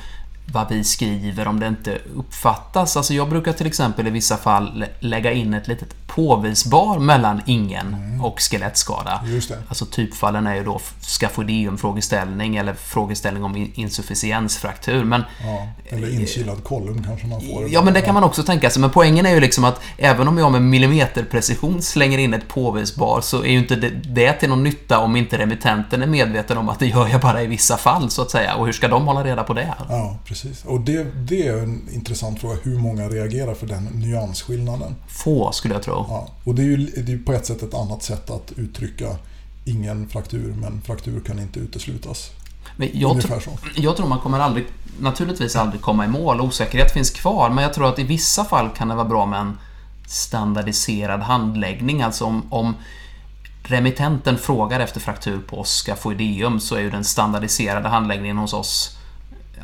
vad vi skriver om det inte uppfattas. Alltså jag brukar till exempel i vissa fall lägga in ett litet påvisbar mellan ingen mm. och skelettskada. Alltså typfallen är ju då skafoideum-frågeställning eller frågeställning om insufficiensfraktur. Men, ja, eller inkilad kolumn kanske man får. Ja, men det kan man också tänka sig. Men poängen är ju liksom att även om jag med millimeterprecision slänger in ett påvisbar så är ju inte det, det till någon nytta om inte remittenten är medveten om att det gör jag bara i vissa fall, så att säga. Och hur ska de hålla reda på det? Ja, precis. Och det, det är en intressant fråga, hur många reagerar för den nyansskillnaden? Få, skulle jag tro. Ja, och det är ju det är på ett sätt ett annat sätt att uttrycka ingen fraktur, men fraktur kan inte uteslutas. Men jag, tr jag tror man kommer aldrig, naturligtvis aldrig komma i mål. Osäkerhet finns kvar, men jag tror att i vissa fall kan det vara bra med en standardiserad handläggning. Alltså om, om remittenten frågar efter fraktur på skafoideum så är ju den standardiserade handläggningen hos oss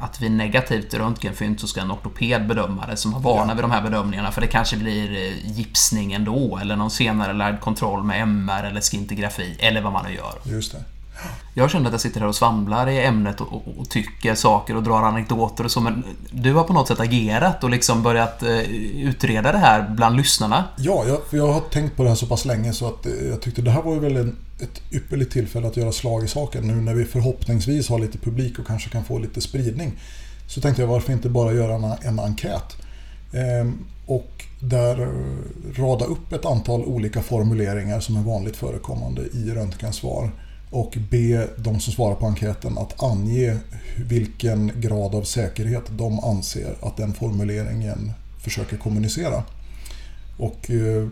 att vid negativt röntgenfynd så ska en ortoped bedöma det som har vana ja. vid de här bedömningarna för det kanske blir eh, gipsning ändå eller någon senare lärd kontroll med MR eller skintigrafi eller vad man nu gör. Just det. Jag känner att jag sitter här och svamlar i ämnet och, och, och, tycker saker och drar anekdoter och så, men du har på något sätt agerat och liksom börjat eh, utreda det här bland lyssnarna. Ja, jag, jag, har tänkt på det här så pass länge så att eh, jag tyckte det här var ju väl en, ett ypperligt tillfälle att göra slag i saken nu när vi förhoppningsvis har lite publik och kanske kan få lite spridning. Så tänkte jag varför inte bara göra en, en enkät. Ehm, och där eh, rada upp ett antal olika formuleringar som är vanligt förekommande i röntgensvar och be de som svarar på enkäten att ange vilken grad av säkerhet de anser att den formuleringen försöker kommunicera. Och eh,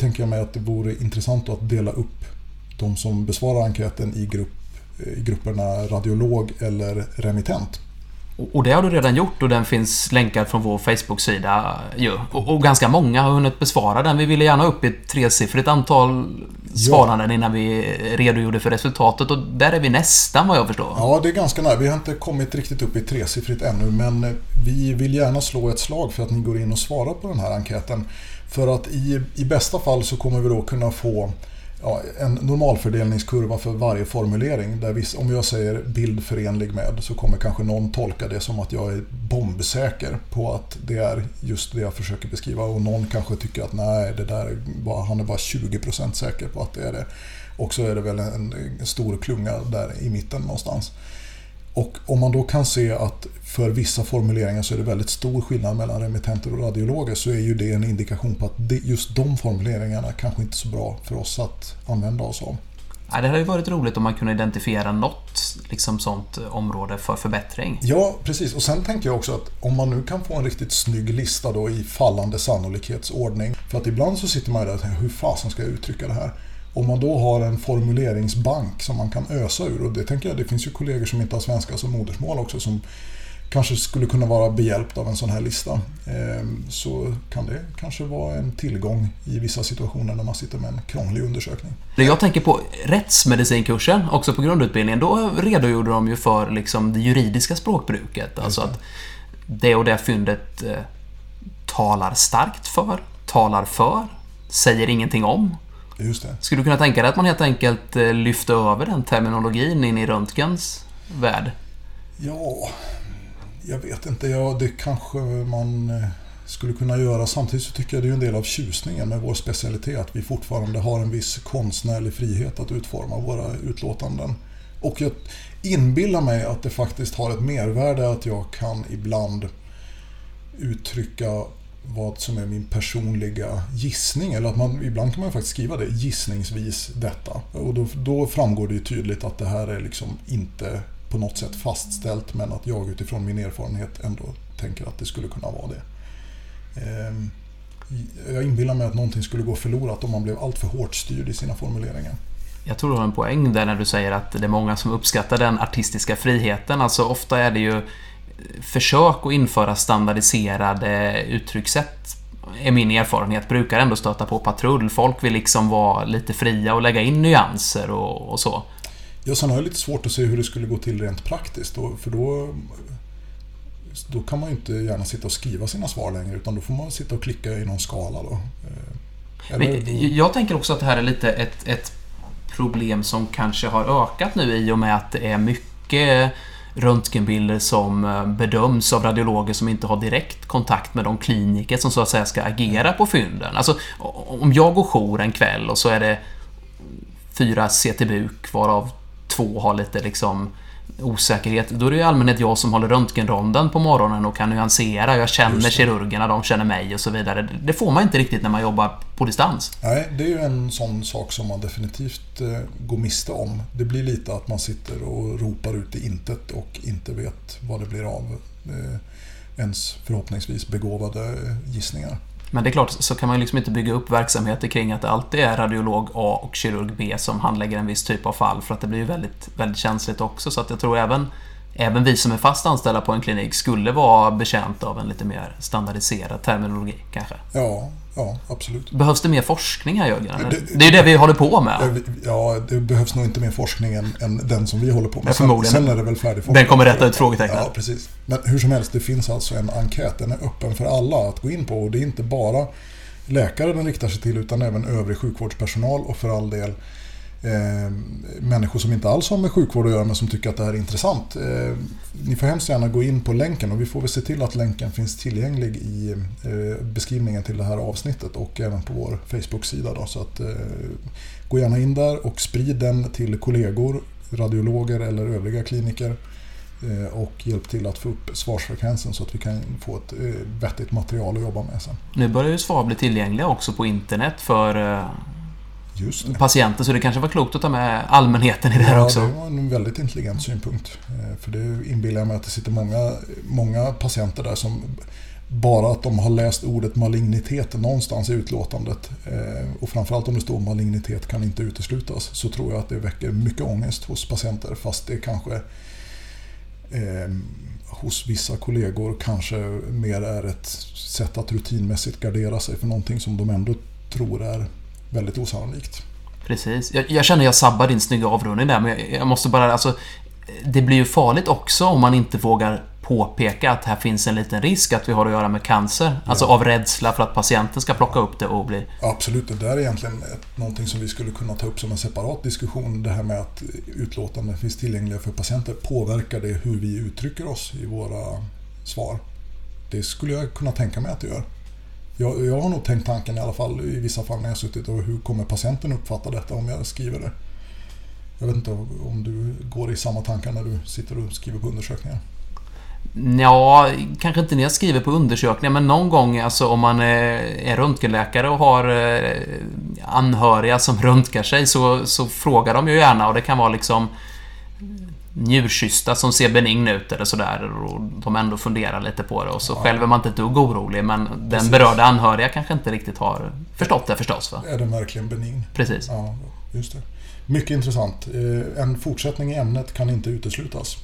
tänker jag mig att det vore intressant att dela upp de som besvarar enkäten i, grupp, i grupperna radiolog eller remittent. Och det har du redan gjort och den finns länkad från vår Facebook-sida ju. Och, och, ganska många har hunnit besvara den. Vi ville gärna upp i ett tresiffrigt antal svaranden ja. innan vi redogjorde för resultatet och där är vi nästan vad jag förstår. Ja, det är ganska nära. Vi har inte kommit riktigt upp i tresiffrigt ännu men vi vill gärna slå ett slag för att ni går in och svarar på den här enkäten. För att i, i bästa fall så kommer vi då kunna få ja, en normalfördelningskurva för varje formulering. Där viss, om jag säger bild förenlig med så kommer kanske någon tolka det som att jag är bombsäker på att det är just det jag försöker beskriva. Och någon kanske tycker att nej, det där bara, han är bara 20% säker på att det är det. Och så är det väl en, en stor klunga där i mitten någonstans. Och om man då kan se att för vissa formuleringar så är det väldigt stor skillnad mellan remittenter och radiologer så är ju det en indikation på att just de formuleringarna kanske inte är så bra för oss att använda oss av. det hade ju varit roligt om man kunde identifiera något liksom sånt område för förbättring. Ja, precis. Och sen tänker jag också att om man nu kan få en riktigt snygg lista då i fallande sannolikhetsordning. För att ibland så sitter man där och tänker hur fasen ska jag uttrycka det här? Om man då har en formuleringsbank som man kan ösa ur och det tänker jag, det finns ju kollegor som inte har svenska som modersmål också som kanske skulle kunna vara behjälpt av en sån här lista. Ehm, så kan det kanske vara en tillgång i vissa situationer när man sitter med en krånglig undersökning. Jag tänker på rättsmedicinkursen, också på grundutbildningen. Då redogjorde de ju för liksom det juridiska språkbruket. Alltså att det och det fyndet eh, talar starkt för, talar för, säger ingenting om. Just det. Skulle du kunna tänka dig att man helt enkelt eh, lyfte över den terminologin in i röntgens värld? Ja, jag vet inte. Ja, det kanske man eh, skulle kunna göra. Samtidigt så tycker jag det är en del av tjusningen med vår specialitet att vi fortfarande har en viss konstnärlig frihet att utforma våra utlåtanden. Och jag inbillar mig att det faktiskt har ett mervärde att jag kan ibland uttrycka vad som är min personliga gissning. Eller att man, ibland kan man faktiskt skriva det, gissningsvis detta. Och då, då framgår det ju tydligt att det här är liksom inte på något sätt fastställt men att jag utifrån min erfarenhet ändå tänker att det skulle kunna vara det. Ehm, jag inbillar mig att någonting skulle gå förlorat om man blev alltför hårt styrd i sina formuleringar. Jag tror du har en poäng där när du säger att det är många som uppskattar den artistiska friheten. Alltså ofta är det ju försök att införa standardiserade uttryckssätt är min erfarenhet, brukar ändå stöta på patrull. Folk vill liksom vara lite fria och lägga in nyanser och, och så. Ja, sen har jag lite svårt att se hur det skulle gå till rent praktiskt. För då, då kan man ju inte gärna sitta och skriva sina svar längre utan då får man sitta och klicka i någon skala. Då. Eh, eller, jag tänker också att det här är lite ett, ett problem som kanske har ökat nu i och med att det är mycket röntgenbilder som eh, bedöms av radiologer som inte har direkt kontakt med de kliniker som så att säga ska agera på fynden. Alltså, om jag går jour en kväll och så är det fyra CT-buk varav två har lite liksom osäkerhet. Då är det i allmänhet jag som håller röntgenronden på morgonen och kan nyansera. Jag känner kirurgerna, de känner mig och så vidare. Det får man inte riktigt när man jobbar på distans. Nej, det är ju en sån sak som man definitivt eh, går miste om. Det blir lite att man sitter och ropar ut i intet och inte vet vad det blir av eh, ens förhoppningsvis begåvade gissningar. Men det är klart, så kan man liksom inte bygga upp verksamheter kring att det alltid är radiolog A och kirurg B som handlägger en viss typ av fall för att det blir ju väldigt, väldigt känsligt också. Så att jag tror även, även vi som är fast anställda på en klinik skulle vara betjänta av en lite mer standardiserad terminologi kanske. Ja, Ja, absolut. Behövs det mer forskning här Jörgen? Det, det, är ju det vi håller på med. Ja, det behövs nog inte mer forskning än, än den som vi håller på med. Sen, sen är det väl färdig forskning. Den kommer rätta ut frågetecknen. Ja, precis. Men hur som helst, det finns alltså en enkät. Den är öppen för alla att gå in på. Och det är inte bara läkare den riktar sig till utan även övrig sjukvårdspersonal och för all del eh, människor som inte alls har med sjukvård att göra men som tycker att det här är intressant. Eh, ni får hemskt gärna gå in på länken och vi får väl se till att länken finns tillgänglig i eh, beskrivningen till det här avsnittet och även på vår Facebook-sida. Då, så att, eh, gå gärna in där och sprid den till kollegor, radiologer eller övriga kliniker eh, och hjälp till att få upp svarsfrekvensen så att vi kan få ett eh, vettigt material att jobba med sen. Nu börjar ju svar bli tillgängliga också på internet för eh, patienter. Så det kanske var klokt att ta med allmänheten i det här ja, också. det var en väldigt intelligent synpunkt. Eh, för det inbillar jag mig att det sitter många, många patienter där som bara att de har läst ordet malignitet någonstans i utlåtandet eh, och framförallt om det står malignitet kan inte uteslutas så tror jag att det väcker mycket ångest hos patienter fast det kanske eh, hos vissa kollegor kanske mer är ett sätt att rutinmässigt gardera sig för någonting som de ändå tror är väldigt osannolikt. Precis. Jag, jag känner jag sabbar din snygga avrundning där, men jag, jag, måste bara... Alltså, det blir ju farligt också om man inte vågar påpeka att här finns en liten risk att vi har att göra med cancer. Ja. Alltså av rädsla för att patienten ska plocka upp det och bli... Absolut, det där är egentligen ett, någonting som vi skulle kunna ta upp som en separat diskussion. Det här med att utlåtanden finns tillgängliga för patienter. Påverkar det hur vi uttrycker oss i våra svar? Det skulle jag kunna tänka mig att det gör. Jag, jag har nog tänkt tanken i alla fall i vissa fall när jag suttit och hur kommer patienten uppfatta detta om jag skriver det? Jag vet inte om du går i samma tankar när du sitter och skriver på undersökningar? Ja, kanske inte när jag skriver på undersökningar, men någon gång alltså om man är röntgenläkare och har eh, anhöriga som röntgar sig så, så frågar de ju gärna och det kan vara liksom njurkyssta som ser benign ut eller sådär och de ändå funderar lite på det och så ja. själv är man inte ett dugg orolig men Precis. den berörda anhöriga kanske inte riktigt har förstått det förstås. Va? Är den verkligen benign? Precis. Ja, just det. Mycket intressant. Eh, en fortsättning i ämnet kan inte uteslutas.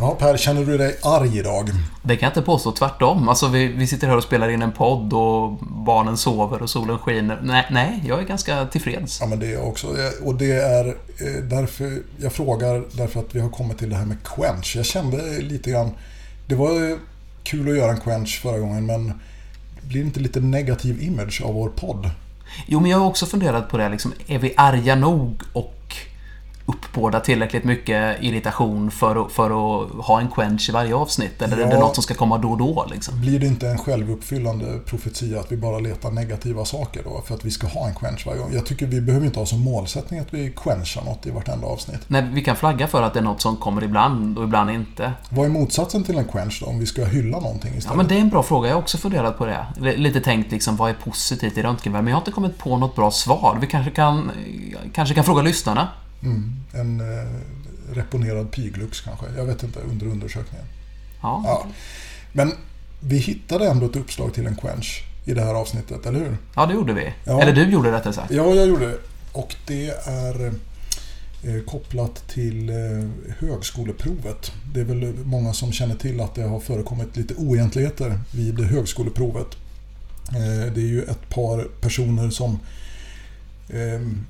Ja, Per, känner du dig arg idag? Det kan jag inte påstå, tvärtom. Alltså, vi, vi sitter här och spelar in en podd och barnen sover och solen skiner. Nej, nej, jag är ganska tillfreds. Ja, men det är jag också. Och det är eh, därför jag frågar, därför att vi har kommit till det här med quench. Jag kände lite grann... Det var kul att göra en quench förra gången, men blir det inte lite negativ image av vår podd? Jo, men jag har också funderat på det. Liksom, är vi arga nog och uppbåda tillräckligt mycket irritation för att, för att ha en quench i varje avsnitt? Eller Ja. är det något som ska komma då och då? Liksom? Blir det inte en självuppfyllande profetia att vi bara letar negativa saker då för att vi ska ha en quench varje gång? Jag tycker vi behöver inte ha som målsättning att vi quenchar något i vartenda avsnitt. Nej, vi kan flagga för att det är något som kommer ibland och ibland inte. Vad är motsatsen till en quench då? Om vi ska hylla någonting istället? Ja, men det är en bra fråga. Jag har också funderat på det. Lite tänkt liksom, vad är positivt i röntgenvärme? Men jag har inte kommit på något bra svar. Vi kanske kan, kanske kan fråga lyssnarna. Mm, en eh, reponerad piglux kanske. Jag vet inte, under undersökningen. Ja. Ja. Men vi hittade ändå ett uppslag till en quench i det här avsnittet, eller hur? ja, det gjorde vi. Ja. Eller du gjorde rättare sagt. Ja, jag gjorde det. Och det är eh, kopplat till eh, högskoleprovet. Det är väl många som känner till att det har förekommit lite oegentligheter vid högskoleprovet. Eh, det är ju ett par personer som eh,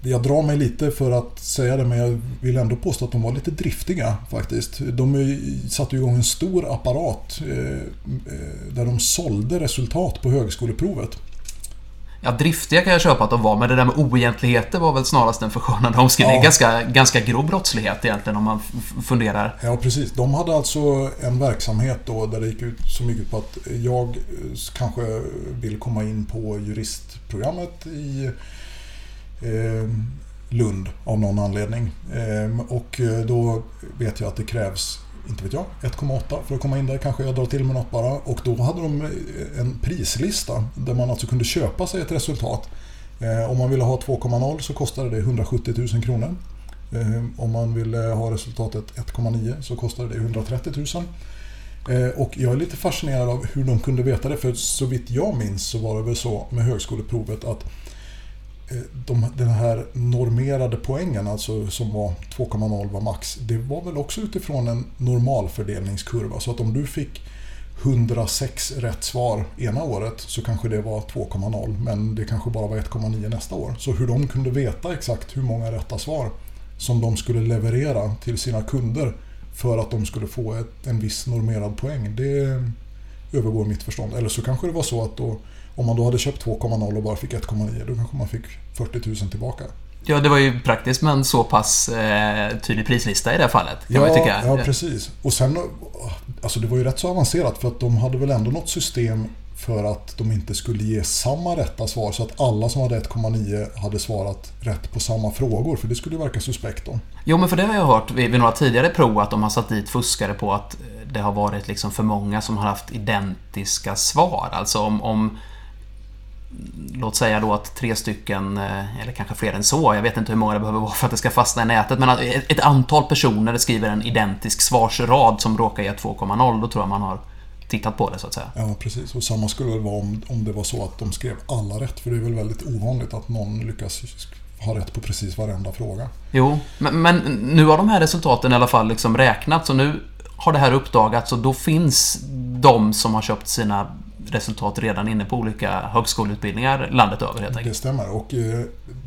jag drar mig lite för att säga det men jag vill ändå påstå att de var lite driftiga faktiskt. De satte igång en stor apparat eh, eh, där de sålde resultat på högskoleprovet. Ja, driftiga kan jag köpa att de var, men det där med oegentligheter var väl snarast en förskönande omskrivning. Ja. Ganska, ganska grov brottslighet egentligen om man funderar. Ja, precis. De hade alltså en verksamhet då där det gick ut så mycket på att jag eh, kanske vill komma in på juristprogrammet i Ehm, Lund av någon anledning. Ehm, eh, och då vet jag att det krävs, inte vet jag, 1,8 för att komma in där. Kanske jag drar till med något bara. Och då hade de eh, en prislista där man alltså kunde köpa sig ett resultat. Eh, om man ville ha 2,0 så kostade det 170 000 kronor. Eh, Om man ville ha resultatet 1,9 så kostade det 130 000. Ehm, och jag är lite fascinerad av hur de kunde veta det. För så vitt jag minns så var det väl så med högskoleprovet att Eh, de, den här normerade poängen, alltså som var 2,0 var max, det var väl också utifrån en normalfördelningskurva. Så att om du fick 106 rätt svar ena året så kanske det var 2,0 men det kanske bara var 1,9 nästa år. Så hur de kunde veta exakt hur många rätta svar som de skulle leverera till sina kunder för att de skulle få ett, en viss normerad poäng, det övergår mitt förstånd. Eller så kanske det var så att då, om man då hade köpt 2,0 och bara fick 1,9 då kanske man fick 40 000 tillbaka. Ja, det var ju praktiskt med en så pass eh, tydlig prislista i det här fallet. Kan man ju tycka. ja, precis. Och sen, alltså det var ju rätt så avancerat för att de hade väl ändå något system för att de inte skulle ge samma rätta svar så att alla som hade 1,9 hade svarat rätt på samma frågor för det skulle ju verka suspekt då. Jo, men för det har jag hört vid, vid några tidigare prov att de har satt dit fuskare på att det har varit liksom för många som har haft identiska svar. Alltså om, om Låt säga då att tre stycken, eh, eller kanske fler än så, jag vet inte hur många det behöver vara för att det ska fastna i nätet, men att ett, ett antal personer skriver en identisk svarsrad som råkar ge 2,0, då tror jag man har tittat på det så att säga. Ja, precis. Och samma skulle väl vara om, om det var så att de skrev alla rätt för det är väl väldigt ovanligt att någon lyckas ha rätt på precis varenda fråga. Jo, men, men nu har de här resultaten i alla fall liksom räknats och nu har det här uppdagats och då finns de som har köpt sina resultat redan inne på olika högskoleutbildningar landet över helt Det enkelt. stämmer. Och eh,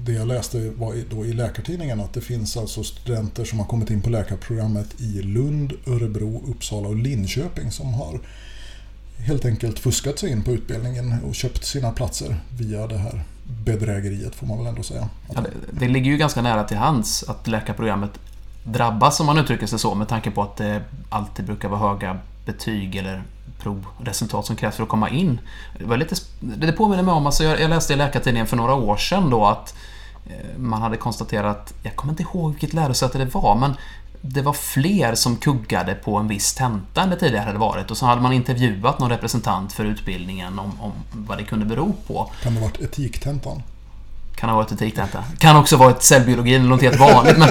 det jag läste var då i Läkartidningen att det finns alltså studenter som har kommit in på läkarprogrammet i Lund, Örebro, Uppsala och Linköping som har helt enkelt fuskat sig in på utbildningen och köpt sina platser via det här bedrägeriet får man väl ändå säga. Ja, det, det ligger ju ganska nära till hands att läkarprogrammet drabbas, om man uttrycker sig så, med tanke på att det alltid brukar vara höga betyg eller provresultat som krävs för att komma in. Det, var lite, det påminner mig om, alltså jag, jag läste i Läkartidningen för några år sedan då att eh, man hade konstaterat, jag kommer inte ihåg vilket lärosäte det var, men det var fler som kuggade på en viss tenta än det tidigare hade varit och så hade man intervjuat någon representant för utbildningen om, om vad det kunde bero på. Kan det ha varit etiktentan? Kan ha varit etiktenta. Kan också vara ett cellbiologi eller något helt vanligt. Men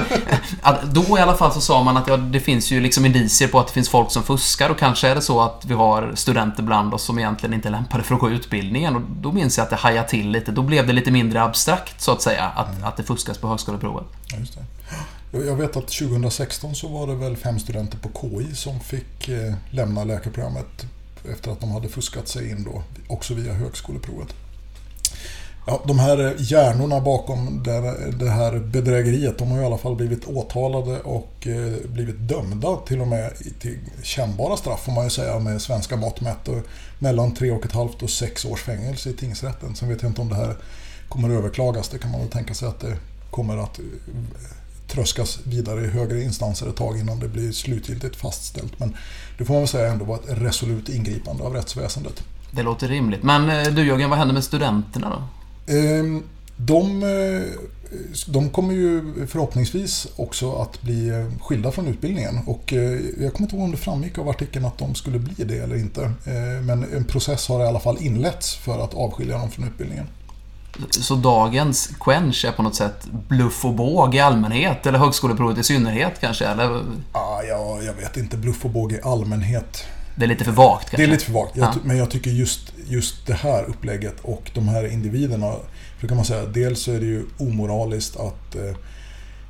[LAUGHS] då i alla fall så sa man att ja, det finns ju liksom indicier på att det finns folk som fuskar och kanske är det så att vi har studenter bland oss som egentligen inte är lämpade för att gå utbildningen. Och då minns jag att det hajade till lite. Då blev det lite mindre abstrakt så att säga att, att det fuskas på högskoleprovet. Ja, just det. Jag- Jag vet att 2016 så var det väl fem studenter på KI som fick eh, lämna läkarprogrammet efter att de hade fuskat sig in då, också via högskoleprovet. Ja, de här hjärnorna bakom det, här bedrägeriet, de har i alla fall blivit åtalade och eh, blivit dömda till och med till kännbara straff får man ju säga med svenska mått mätt. Mellan tre och ett halvt och sex års fängelse i tingsrätten. Sen vet jag inte om det här kommer att överklagas. Det kan man väl tänka sig att det kommer att eh, tröskas vidare i högre instanser ett tag innan det blir slutgiltigt fastställt. Men det får man väl säga ändå var ett resolut ingripande av rättsväsendet. Det låter rimligt. Men eh, du Jörgen, vad händer med studenterna då? Ehm, de, eh, de kommer ju förhoppningsvis också att bli eh, skilda från utbildningen. Och jag kommer inte ihåg om det framgick av artikeln att de skulle bli det eller inte. Men en process har i alla fall inletts för att avskilja dem från utbildningen. Så dagens quench är på något sätt bluff och båg i allmänhet? Eller högskoleprovet i synnerhet kanske? Eller? Ah, ja, jag vet inte. Bluff och båg i allmänhet. Det är lite för vagt kanske? Det är lite för vagt. Ja. Men jag tycker just, just det här upplägget och de här individerna. För kan man säga, dels så är det ju omoraliskt att eh,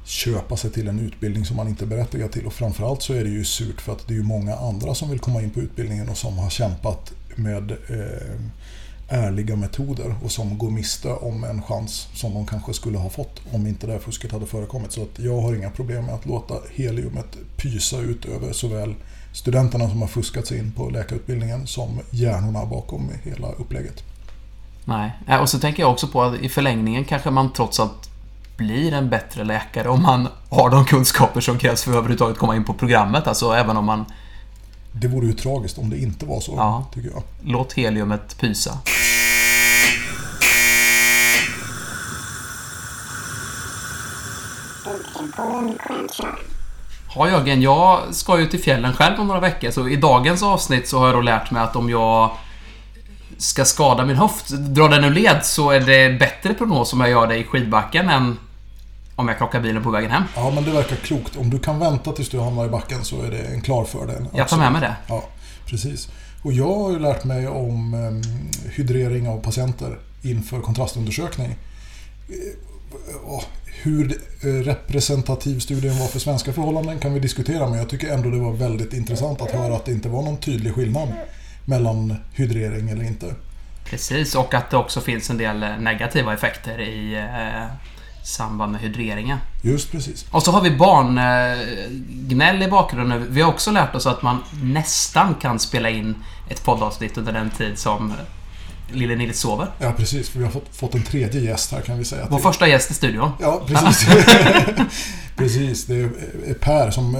köpa sig till en utbildning som man inte är berättigad till. Och framförallt så är det ju surt för att det är ju många andra som vill komma in på utbildningen och som har kämpat med eh, ärliga metoder och som går miste om en chans som de kanske skulle ha fått om inte det här fusket hade förekommit. Så att jag har inga problem med att låta heliumet pysa ut över såväl studenterna som har fuskat sig in på läkarutbildningen som hjärnorna bakom hela upplägget. Nej, och så tänker jag också på att i förlängningen kanske man trots allt blir en bättre läkare om man har de kunskaper som krävs för att överhuvudtaget komma in på programmet. Alltså även om man... Det vore ju tragiskt om det inte var så, ja. tycker jag. Låt heliumet pysa. Ja Jörgen, jag ska ju till fjällen själv om några veckor så i dagens avsnitt så har jag då lärt mig att om jag ska skada min höft, dra den ur led, så är det bättre prognos om jag gör det i skidbacken än om jag krockar bilen på vägen hem. Ja, men det verkar klokt. Om du kan vänta tills du hamnar i backen så är det en klar fördel. Jag tar med mig det. Ja, precis. Och jag har ju lärt mig om um, hydrering av patienter inför kontrastundersökning. Hur eh, representativ studien var för svenska förhållanden kan vi diskutera men jag tycker ändå det var väldigt intressant att höra att det inte var någon tydlig skillnad mellan hydrering eller inte. Precis, och att det också finns en del negativa effekter i eh, samband med hydreringen. Just precis. Och så har vi barngnäll i bakgrunden. Vi har också lärt oss att man nästan kan spela in ett poddavsnitt under den tid som Lille Nils sover. Ja, precis. För vi har fått, fått en tredje gäst här kan vi säga. Vår till. första gäst i studion. Ja, precis. [LAUGHS] precis. Det är Per som...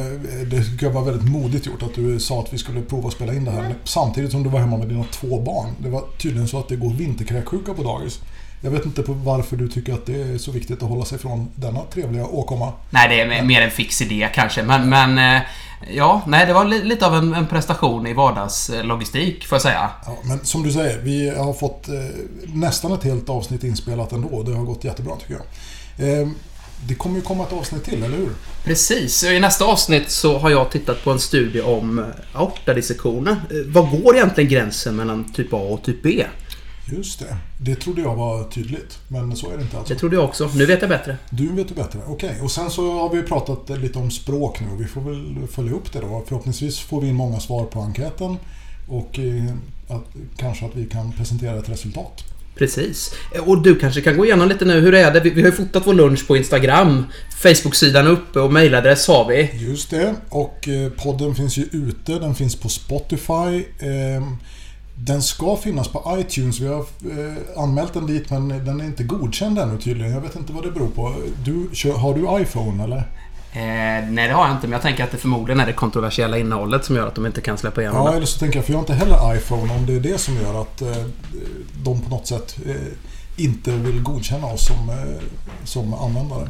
Det tycker jag var väldigt modigt gjort att du sa att vi skulle prova att spela in det här samtidigt som du var hemma med dina två barn. Det var tydligen så att det går vinterkräksjuka på dagis. Jag vet inte på varför du tycker att det är så viktigt att hålla sig från denna trevliga åkomma. Nej, det är mer en fix idé kanske. Men, men eh, Ja, nej det var lite av en, en prestation i vardagslogistik får jag säga. Ja, men som du säger, vi har fått eh, nästan ett helt avsnitt inspelat ändå. Det har gått jättebra tycker jag. Eh, det kommer ju komma ett avsnitt till, eller hur? Precis. I nästa avsnitt så har jag tittat på en studie om eh, aortadissektioner. Eh, vad går egentligen gränsen mellan typ A och typ B? Just det. Det trodde jag var tydligt. Men så är det inte alltså. Det trodde jag också. Nu vet jag bättre. Du vet du bättre. Okej. Okay. Och sen så har vi pratat lite om språk nu. Vi får väl följa upp det då. Förhoppningsvis får vi in många svar på enkäten. Och eh, att, kanske att vi kan presentera ett resultat. Precis. Och du kanske kan gå igenom lite nu. Hur är det? Vi har ju fotat vår lunch på Instagram. Facebook-sidan uppe och mejladress har vi. Just det. Och eh, podden finns ju ute. Den finns på Spotify. Ehm, den ska finnas på iTunes. Vi har eh, anmält den dit men den är inte godkänd ännu tydligen. Jag vet inte vad det beror på. Du, har du iPhone eller? Eh, nej det har jag inte men jag tänker att det förmodligen är det kontroversiella innehållet som gör att de inte kan släppa igenom Ja, eller så tänker jag, för jag har inte heller iPhone, om det är det som gör att eh, de på något sätt eh, inte vill godkänna oss som, eh, som användare.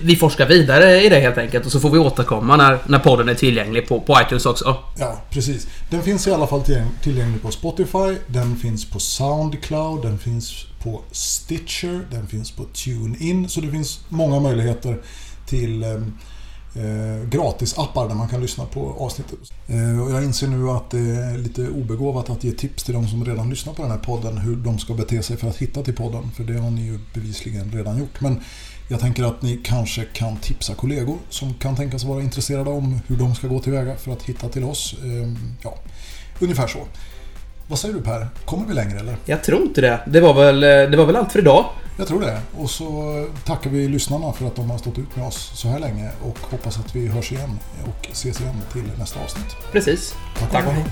Vi forskar vidare i det helt enkelt och så får vi återkomma när, när podden är tillgänglig på, på iTunes också. Ja, precis. Den finns i alla fall tillgänglig på Spotify, den finns på Soundcloud, den finns på Stitcher, den finns på TuneIn. Så det finns många möjligheter till ehm, eh, gratisappar där man kan lyssna på avsnittet. Eh, och jag inser nu att det är lite obegåvat att ge tips till de som redan lyssnar på den här podden hur de ska bete sig för att hitta till podden. För det har ni ju bevisligen redan gjort. Men jag tänker att ni kanske kan tipsa kollegor som kan tänkas vara intresserade om hur de ska gå tillväga för att hitta till oss. Eh, ja, ungefär så. Vad säger du Per? Kommer vi längre eller? Jag tror inte det. Det var väl, det var väl allt för idag. Jag tror det. Och så tackar vi lyssnarna för att de har stått ut med oss så här länge och hoppas att vi hörs igen och ses igen till nästa avsnitt. Precis. Tack, Tack och hej.